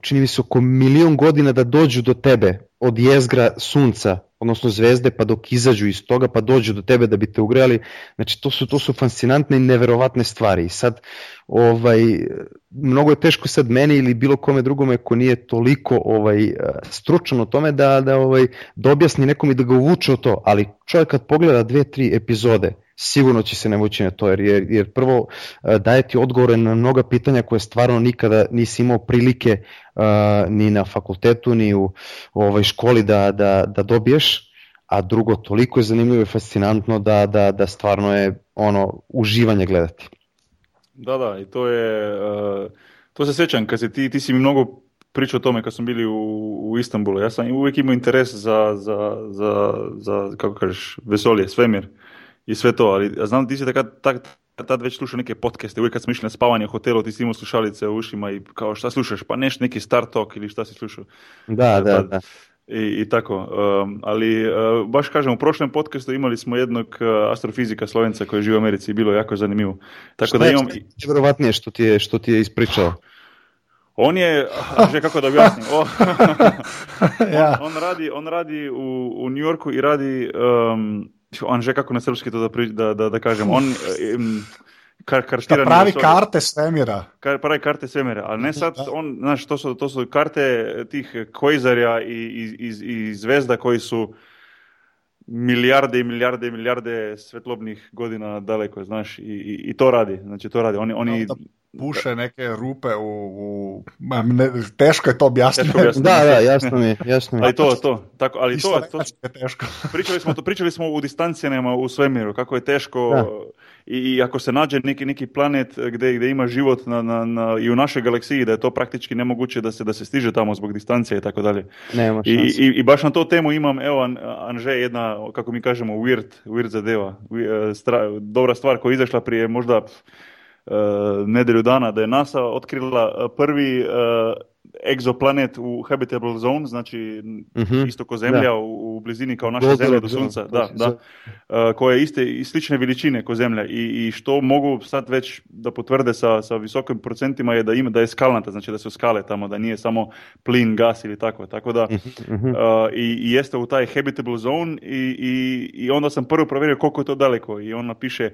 čini mi se oko milion godina da dođu do tebe od jezgra sunca odnosno zvezde, pa dok izađu iz toga, pa dođu do tebe da bi te ugrejali. Znači, to su, to su fascinantne i neverovatne stvari. I sad, ovaj, mnogo je teško sad meni ili bilo kome drugome ko nije toliko ovaj, stručan o tome da, da, ovaj, da objasni nekom i da ga uvuče o to. Ali čovjek kad pogleda dve, tri epizode, sigurno će se navući na to, jer, jer prvo daje ti odgovore na mnoga pitanja koje stvarno nikada nisi imao prilike uh, ni na fakultetu, ni u ovaj, školi da, da, da dobiješ, a drugo toliko je zanimljivo i fascinantno da, da, da stvarno je ono uživanje gledati. Da, da, i to je, uh, to se sjećam, kad si ti, ti si mi mnogo pričao o tome kad smo bili u, u Istanbulu, ja sam uvijek imao interes za, za, za, za kako kažeš, vesolje, svemir i sve to, ali ja znam ti si taka, tak, tad već slušao neke podcaste, uvijek kad smo išli na spavanje u hotelu, ti si imao slušalice u ušima i kao šta slušaš, pa neš neki Star Talk ili šta si slušao. Da, da, da. I, i tako, um, ali uh, baš kažem, u prošlom podcastu imali smo jednog uh, astrofizika Slovenca koji živi u Americi i bilo je jako zanimljivo. Tako šta da imam... je što ti je, što ti je ispričao? On je, že kako da objasnim, o, ja. on, on, radi, on radi u, u New Yorku i radi um, on že kako na srpski to da, da, da, da kažem, on um, kar, kartirani. Da pravi karte svemira. Kar, pravi karte svemira, ali ne sad, on, znaš, to su, to su karte tih kvejzarja i, i, i, i zvezda koji su milijarde i milijarde i milijarde svetlobnih godina daleko, znaš, i, i, i to radi, znači to radi. Oni, oni, da, puše neke rupe u... u ne, teško je to objasniti. Da, da, jasno mi je. Jasno mi Ali to, to, tako, ali to, to, je teško. pričali, smo to, pričali smo u distancijama u svemiru, kako je teško da. i, i, ako se nađe neki, neki planet gde, gde ima život na, na, na, i u našoj galaksiji, da je to praktički nemoguće da se, da se stiže tamo zbog distancije i tako dalje. I, i, I baš na to temu imam, evo, Anže, jedna, kako mi kažemo, weird, weird zadeva, e, stra, dobra stvar koja je izašla prije možda nedelju dana da je NASA otkrila eh, prvi uh, egzoplanet u habitable zone, znači uh-huh. isto ko Zemlja u, u, blizini kao naša Zemlja do Sunca, da, da, uh, koje je iste i slične veličine ko Zemlja i, i što mogu sad već da potvrde sa, sa visokim procentima je da ima da je skalnata, znači da su skale tamo, da nije samo plin, gas ili tako, tako da uh-huh. uh, i, i jeste u taj habitable zone i, i, i onda sam prvo provjerio koliko je to daleko i on napiše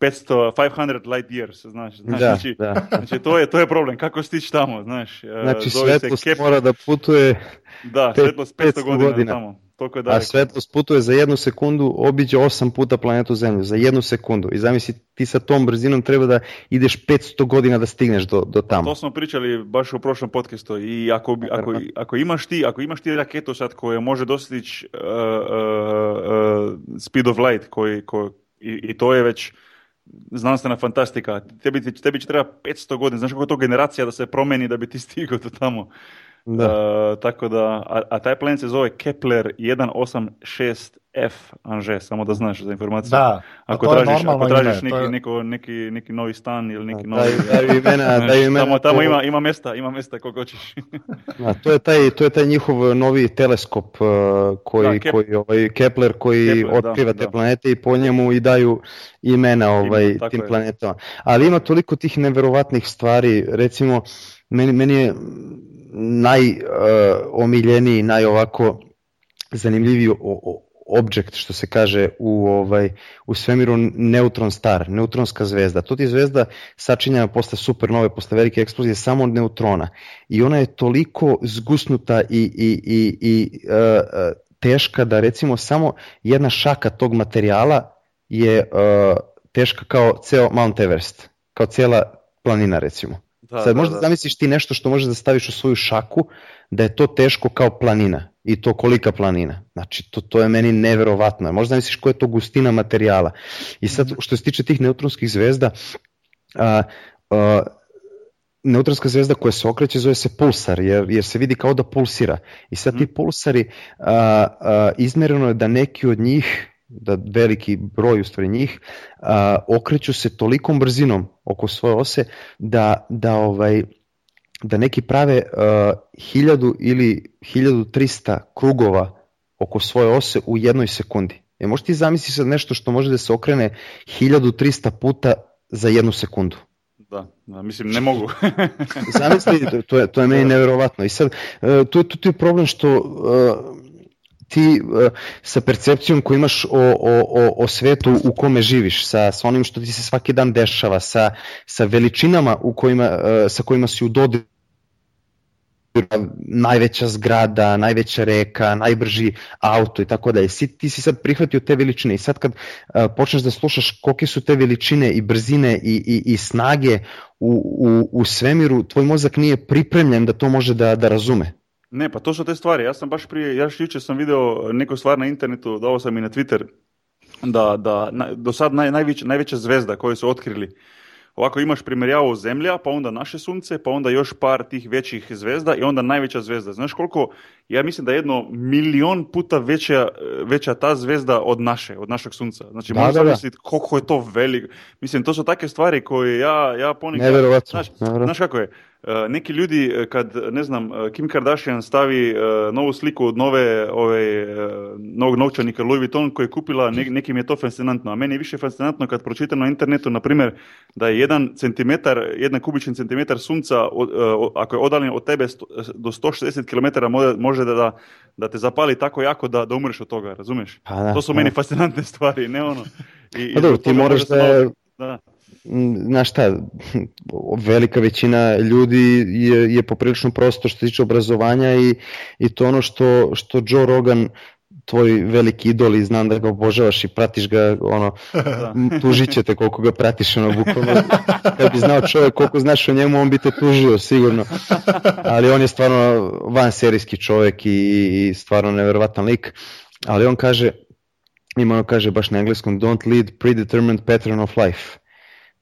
500, 500 light years, znaš, znaš da, znači, da. znači to, je, to je problem, kako stići tamo, znaš. E, znači svetlost Kep... mora da putuje da, svetlost 500, 500 godina, godina. tamo. Toliko je A svetlost putuje za jednu sekundu, obiđe 8 puta planetu Zemlju, za jednu sekundu. I zamisli, ti sa tom brzinom treba da ideš 500 godina da stigneš do, do tamo. To smo pričali baš u prošlom podcastu i ako, ako, ako, imaš ti, ako imaš ti raketu sad koja može dostići uh, uh, uh, speed of light koji, koji, i, i to je već znanstvena fantastika. Tebi, tebi će treba 500 godina, znaš kako je to generacija da se promeni da bi ti stigao do tamo. Da. Uh, tako da, a, a taj planet se zove Kepler 186 F, Anže, samo da znaš za informaciju. Da, Ako to je tražiš, ako tražiš ime, neki, to je- neko, neki, neki novi stan ili neki novi... Daju, daju imena, daju imena tamo, tamo ima, ima mesta, ima mesta koliko hoćeš. Da, to je taj to je taj njihov novi teleskop uh, koji Da, Kep- koji ovaj Kepler koji Kepler, da, otkriva te da. planete i po njemu i daju imena ovaj tako tim je. planetama. Ali ima toliko tih neverovatnih stvari, recimo meni meni je najomiljeniji, naj ovako zanimljiviji o- o- objekt što se kaže u ovaj u svemiru neutron star, neutronska zvezda. To je zvezda sačinjena posle supernove, posle velike eksplozije samo od neutrona. I ona je toliko zgusnuta i, i, i, i e, teška da recimo samo jedna šaka tog materijala je e, teška kao ceo Mount Everest, kao cijela planina recimo. Da, Sad da, možda da. zamisliš ti nešto što možeš da staviš u svoju šaku, da je to teško kao planina. I to kolika planina. Znači, to, to je meni neverovatno. Možda zamisliš koja je to gustina materijala. I sad, što se tiče tih neutronskih zvezda, a, a, neutronska zvezda koja se okreće zove se pulsar, jer, jer se vidi kao da pulsira. I sad ti pulsari, a, a, izmereno je da neki od njih, da veliki broj u stvari njih, a, okreću se tolikom brzinom oko svoje ose da, da ovaj da neki prave uh, 1000 ili 1300 krugova oko svoje ose u jednoj sekundi. E možeš ti zamisliš sad nešto što može da se okrene 1300 puta za jednu sekundu. Da, da, mislim, ne mogu. Zamisli, to- je, to je meni neverovatno. I sad, e, tu, tu, tu je problem što e, ti e, sa percepcijom koju imaš o, o, o, o svetu u kome živiš, sa, sa onim što ti se svaki dan dešava, sa, sa veličinama u kojima, e, sa kojima si u dodiru, najveća zgrada, najveća reka, najbrži auto i tako dalje. Si, ti si sad prihvatio te veličine i sad kad e, počneš da slušaš kolike su te veličine i brzine i, i, i snage u, u, u svemiru, tvoj mozak nije pripremljen da to može da, da razume. Ne, pa to su te stvari. Ja sam baš prije, ja jučer sam video neku stvar na internetu, dao sam i na Twitter, da, da na- do sad naj, najveća, najveća zvezda koju su otkrili. Ovako imaš primjerjavu Zemlja, pa onda naše sunce, pa onda još par tih većih zvezda i onda najveća zvezda. Znaš koliko, ja mislim da je jedno milion puta veća, veća ta zvezda od naše, od našeg sunca. Znači Da, možeš da, da. zamisliti koliko je to veliko. Mislim, to su takve stvari koje ja, ja. Neverovatno, Znaš, znaš kako je? E, neki ljudi e, kad, ne znam, e, Kim Kardashian stavi novu sliku od nove, ove, novog novčanika Louis Vuitton koji je kupila, ne, nekim je to fascinantno, a meni je više fascinantno kad pročitam na internetu, na primjer, da je jedan centimetar, jedan kubični centimetar sunca, ako je odaljen od tebe do 160 km, može, da, da, da te zapali tako jako da, da umreš od toga, razumiješ? Pa da, to su da. meni fascinantne stvari, ne ono. I, i Pa dobro, ti moraš da- da. Znaš šta, velika većina ljudi je, je poprilično prosto što se tiče obrazovanja i, i to ono što, što Joe Rogan tvoj veliki idol i znam da ga obožavaš i pratiš ga, ono, m, tužit će te koliko ga pratiš, ono, bukvalno, kad bi znao čovjek koliko znaš o njemu, on bi te tužio, sigurno, ali on je stvarno van serijski čovjek i, i stvarno neverovatan lik, ali on kaže, ima ono kaže baš na engleskom, don't lead predetermined pattern of life.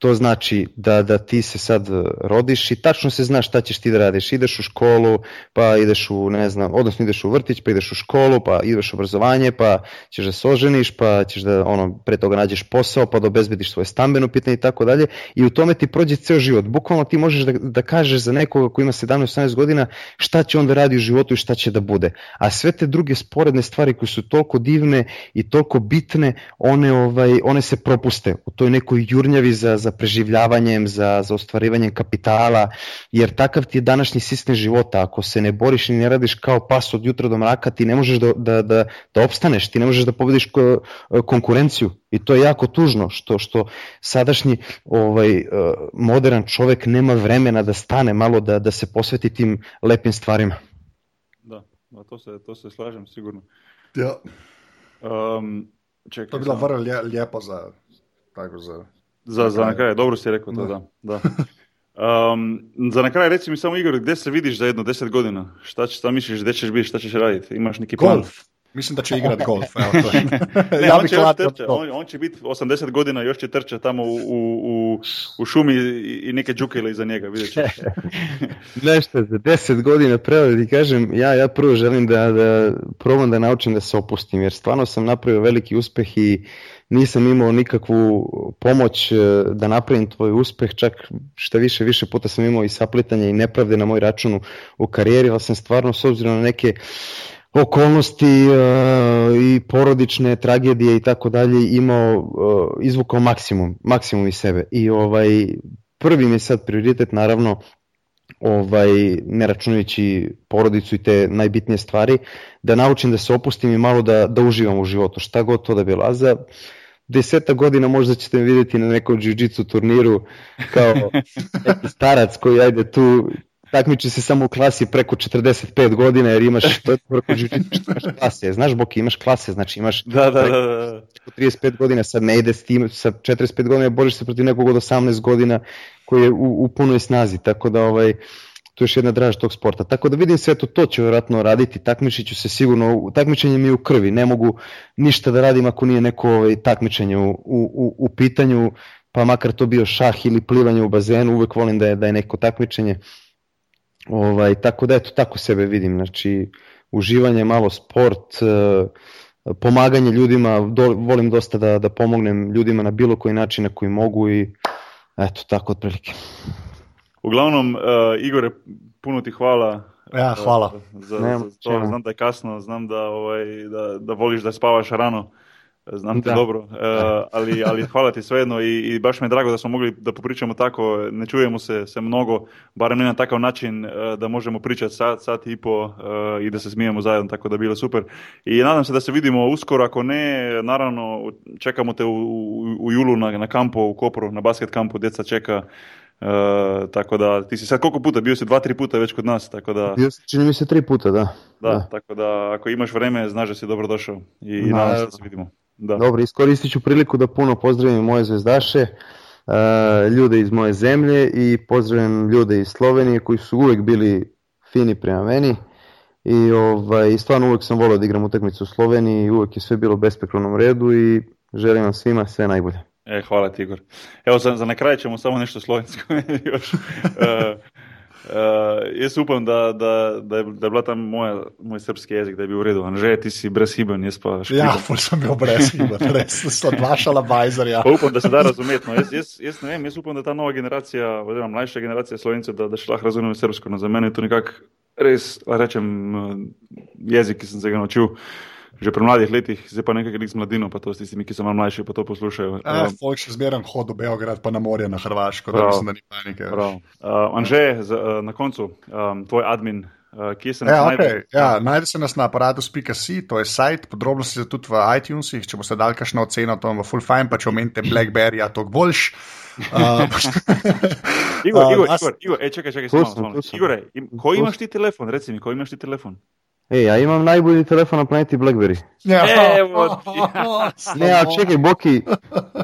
To znači da, da ti se sad e, rodiš i tačno se zna šta ćeš ti da radiš. Ideš u školu, pa ideš u, ne znam, odnosno ideš u vrtić, pa ideš u školu, pa ideš u obrazovanje, pa ćeš da se oženiš, pa ćeš da ono, pre toga nađeš posao, pa da obezbediš svoje stambeno pitanje i tako dalje. I u tome ti prođe ceo život. Bukvalno ti možeš da, da kažeš za nekoga ko ima 17-18 godina šta će on da radi u životu i šta će da bude. A sve te druge sporedne stvari koje su toliko divne i toliko bitne, one, ovaj, one se propuste u toj nekoj jurnjavi za, za preživljavanjem, za, za ostvarivanjem kapitala, jer takav ti je današnji sistem života. Ako se ne boriš i ne radiš kao pas od jutra do mraka, ti ne možeš da, da, da, da opstaneš, ti ne možeš da pobediš ko- konkurenciju. I to je jako tužno, što, što sadašnji ovaj, eh, modern čovek nema vremena da stane malo, da, da se posveti tim lepim stvarima. Da, da to, se, to se slažem sigurno. Ja, Um, čekaj, to je bilo samo- vrlo lje, lijepo za, tako za... Za, za na kraj, dobro si rekao to, da. da. Um, za na kraj reci mi samo Igor, gdje se vidiš za jedno deset godina? Šta, će, šta misliš, gdje ćeš biti, šta ćeš raditi? Imaš neki plan? Golf. Mislim da će igrati golf. Evo, to je. Ne, ja on, će još on, on će biti 80 godina, još će trče tamo u, u, u, šumi i, neke džukele iza njega, vidjet ćeš. Znaš šta, za 10 godina pravo da ti kažem, ja, ja prvo želim da, da probam da naučim da se opustim, jer stvarno sam napravio veliki uspeh i nisam imao nikakvu pomoć e, da napravim tvoj uspeh, čak šta više, više puta sam imao i saplitanje i nepravde na moj račun u, karijeri, ali sam stvarno s obzirom na neke okolnosti e, i porodične tragedije i tako dalje imao, e, izvukao maksimum, maksimum iz sebe. I ovaj, prvi mi je sad prioritet naravno ovaj, ne računajući porodicu i te najbitnije stvari, da naučim da se opustim i malo da, da uživam u životu, šta god to da bilo. A za deseta godina možda ćete me vidjeti na nekom jiu-jitsu turniru kao neki starac koji ajde tu takmiči se samo u klasi preko 45 godina jer imaš preko jiu-jitsu imaš klase. Znaš Boki, imaš klase, znači imaš Da, da, da. da. preko 35 godina, sad ne ide s tim, sa 45 godina boriš se protiv nekog od 18 godina koji je u, u punoj snazi, tako da ovaj, to je još jedna draž tog sporta. Tako da vidim sve to, to ću vjerojatno raditi, takmičit ću se sigurno, takmičenje mi je u krvi, ne mogu ništa da radim ako nije neko ovaj, takmičenje u, u, u pitanju, pa makar to bio šah ili plivanje u bazenu, uvek volim da je, da je neko takmičenje. Ovaj, tako da eto, tako sebe vidim, znači uživanje, malo sport, e, pomaganje ljudima, do, volim dosta da, da pomognem ljudima na bilo koji način na koji mogu i eto, tako otprilike. Uglavnom, uh, Igore, puno ti hvala. Ja, hvala. Za, Nema za to. Znam da je kasno, znam da, ovaj, da, da voliš da spavaš rano. Znam te Da. dobro, uh, ali, ali hvala ti svejedno i, i baš mi je drago da smo mogli da popričamo tako, ne čujemo se, se mnogo, barem ne na takav način uh, da možemo pričati sat, sat i po uh, i da se smijemo zajedno, tako da bilo super. I nadam se da se vidimo uskoro, ako ne, naravno čekamo te u, u, u julu na, na kampu u Kopru, na basket kampu, djeca čeka. Uh, tako da ti si sad koliko puta, bio si dva, tri puta već kod nas, tako da, Bio sam, čini mi se tri puta, da. da, tako da ako imaš vreme, znaš da si dobro došao i Da. nadam se da se vidimo. Da. Dobro, iskoristit ću priliku da puno pozdravim moje zvezdaše, e, ljude iz moje zemlje i pozdravim ljude iz Slovenije koji su uvek bili fini prema meni i ovaj, stvarno uvek sam volio da igram utakmicu u Sloveniji i uvek je sve bilo u redu i želim vam svima sve najbolje. E, hvala ti Igor. Evo za, za na kraj ćemo samo nešto slovensko još. Uh, uh, jaz upam, da, da, da, je, da je bila tam moja, moj srpski jezik, da je bil v redu. Anže, ti si brezhiben, jaz pa škoda. Ja, ful sem bil brezhiben, res so dva šalabajzerja. Pa upam, da se da razumeti. No, jaz, jaz, jaz ne vem, jaz upam, da ta nova generacija, oziroma mlajša generacija slovencev, da, da še lahko razume srpsko. No, za mene je to nekako res, rečem, eh, jezik, ki sem se ga naučil že pri mladih letih, zdaj pa nekaj z mladino, pa to s tistimi, ki so malo mlajši, pa to poslušajo. Eh, Um, folk še zmeraj hodi v Beograd, pa na morje na Hrvaško, da Prav. mislim, da ni panike. Prav. Uh, Anže, z, uh, na koncu, um, tvoj admin, uh, kje se Ja, najde? okay. ja, najde se nas na aparatus.si, to je sajt, podrobnosti so tudi v iTunesih, če boste dali kakšno oceno, to vam bo full fine, pa če omenite Blackberry, to boljš. Uh, Igor, Uh, Igor, Igor, Igor, e, čakaj, čakaj, samo, sam, samo. Igore, im, ko imaš ti telefon, reci mi, ko imaš ti telefon? E, ja imam najbolji telefon na planeti Blackberry. ja, Evo ti. Ne, a čekaj, Boki,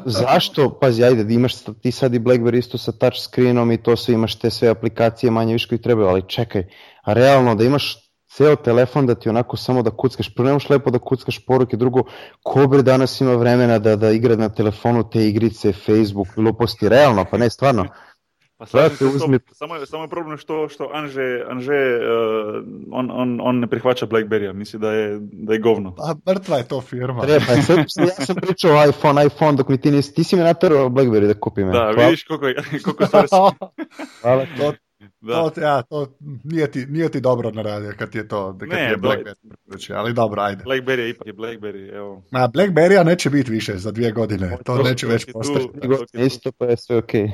zašto? Pazi, ajde, imaš ti sad i Blackberry isto sa touch screenom i to sve, imaš te sve aplikacije manje više koji trebaju, ali čekaj, a realno da imaš ceo telefon da ti onako samo da kuckaš, prvo ne možeš lepo da kuckaš poruke, drugo, ko bre danas ima vremena da, da igra na telefonu te igrice, Facebook, gluposti, realno, pa ne, stvarno. Uzmi- tobom. samo, je- samo je problem što, što Anže, Anže uh, on, on, on ne prihvaća Blackberry-a, misli da je, da je govno. Pa mrtva je to firma. Treba, sad, ja sam pričao o iPhone, iPhone, dok mi ti nisi, ti si me naterao Blackberry da kupim. e. Da, Hvala. vidiš koliko, je- koliko stvari. Hvala. to, Da. to, ja, to nije ti, nije ti dobro naredio, kad je to, kad Ne, je Blackberry preporučuje, ali dobro, ajde. Blackberry je ipak je Blackberry, evo. A Blackberry-a neće biti više za dvije godine, to To- neće već postati. Isto pa je sve okej.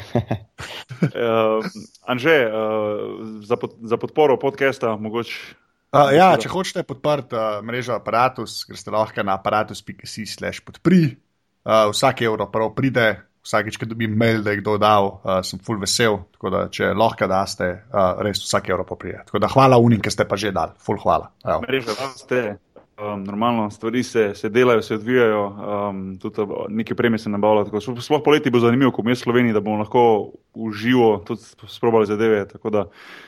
Uh, Anže, uh, za, pod, za podporo podcasta mogoče Uh, ja, če hočete podpreti uh, mrežo Apparatus, greste lahko na apparatus.si podpri. Uh, vsak evro prav pride, vsakeč, ko dobim mail, da je kdo dal, uh, sem full vesel. Tako da, če lahko daste, uh, res vsak evro poprije. Tako da hvala unim, ki ste pa že dali, full hvala. Evo. mreža raste, Um, normalno, stvari se, se delajo, se odvijajo, um, tudi neke premije se nabavljajo. Sploh poleti bo zanimivo, ko mi v Sloveniji, da bomo lahko uživo tudi sprobali zadeve. Da,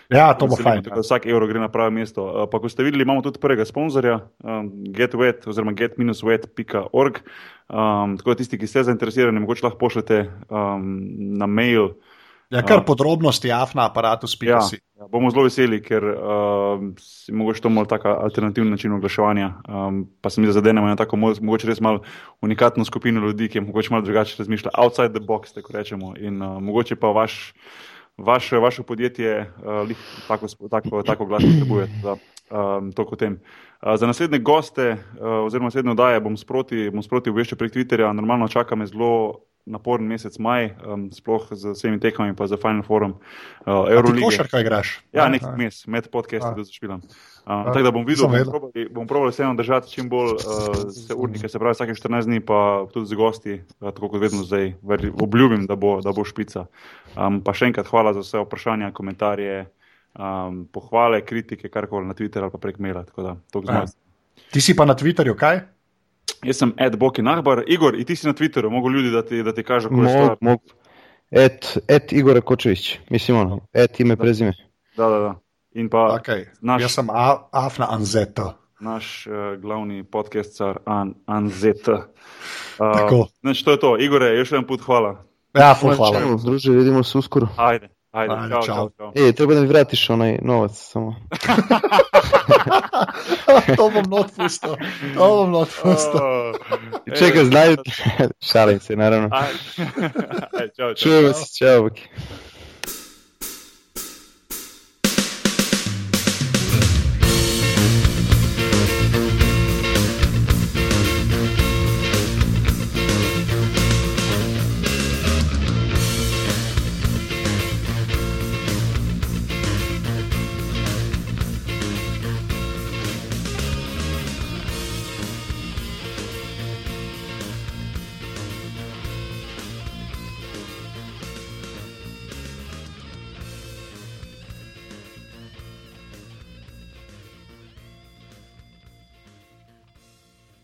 ja, to bo fajn. Da vsak evro gre na pravo mesto. Uh, pa ko ste videli, imamo tudi prvega sponzorja, um, getwet oziroma get-wet.org. Um, tako da tisti, ki ste zainteresirani, mogoče lahko pošljete um, na mail. Ja, kar podrobnosti, afna aparatu, spijasi. Ja, ja, bomo zelo veseli, ker uh, je mogoče to malo tako alternativen način oglaševanja. Um, pa se mi zadenemo na tako mogoče res malo unikatno skupino ljudi, ki je mogoče malo drugače razmišlja, outside the box, tako rečemo. In uh, mogoče pa vaš, vaš, vaše podjetje uh, tako, tako, tako glasno potrebuje. Um, to kot tem. Uh, za naslednje goste, uh, oziroma naslednje oddaje, bom sproti, bom sproti obveščal prek Twitterja. Normalno čaka me zelo naporen mesec maj, um, sploh z vsemi tekmami, pa za Final Forum. Uh, Euroliga. Še kaj igraš? Ja, nek mes, med podcasti, da zašpilam. Uh, tako da bom videl, bom probal vseeno držati čim bolj uh, se urnike, se pravi vsake 14 dni, pa tudi z gosti, uh, tako kot vedno zdaj. Ver, obljubim, da bo, da bo špica. Um, pa še enkrat hvala za vse vprašanja, komentarje, um, pohvale, kritike, karkoli na Twitter ali pa prek maila. Ti si pa na Twitterju kaj? Jaz sem Ed Boki Nahbar, Igor, in ti si na Twitterju, mogo ljudi, da ti, da ti kažejo, kako je to. Ed, ed Igor Kočevič, mislim, ono, ed ime, prezime. Da, da, da. In pa okay. naš, jaz sem Afna Anzeta. Naš uh, glavni podcaster An Anzeta. Uh, Tako. Znači, to je to. Igor, još jedan put hvala. Ja, hvala. Druže, vidimo se uskoro. Ajde. Ajde, Ajde čao, čao. čao. E, treba da mi vratiš onaj novac samo. to bom not pustio. To bom not pustio. Oh, Čekaj, znaju. Šalim se, naravno. Ajde. Ajde, čao, čao. Čujemo se, čao. čao.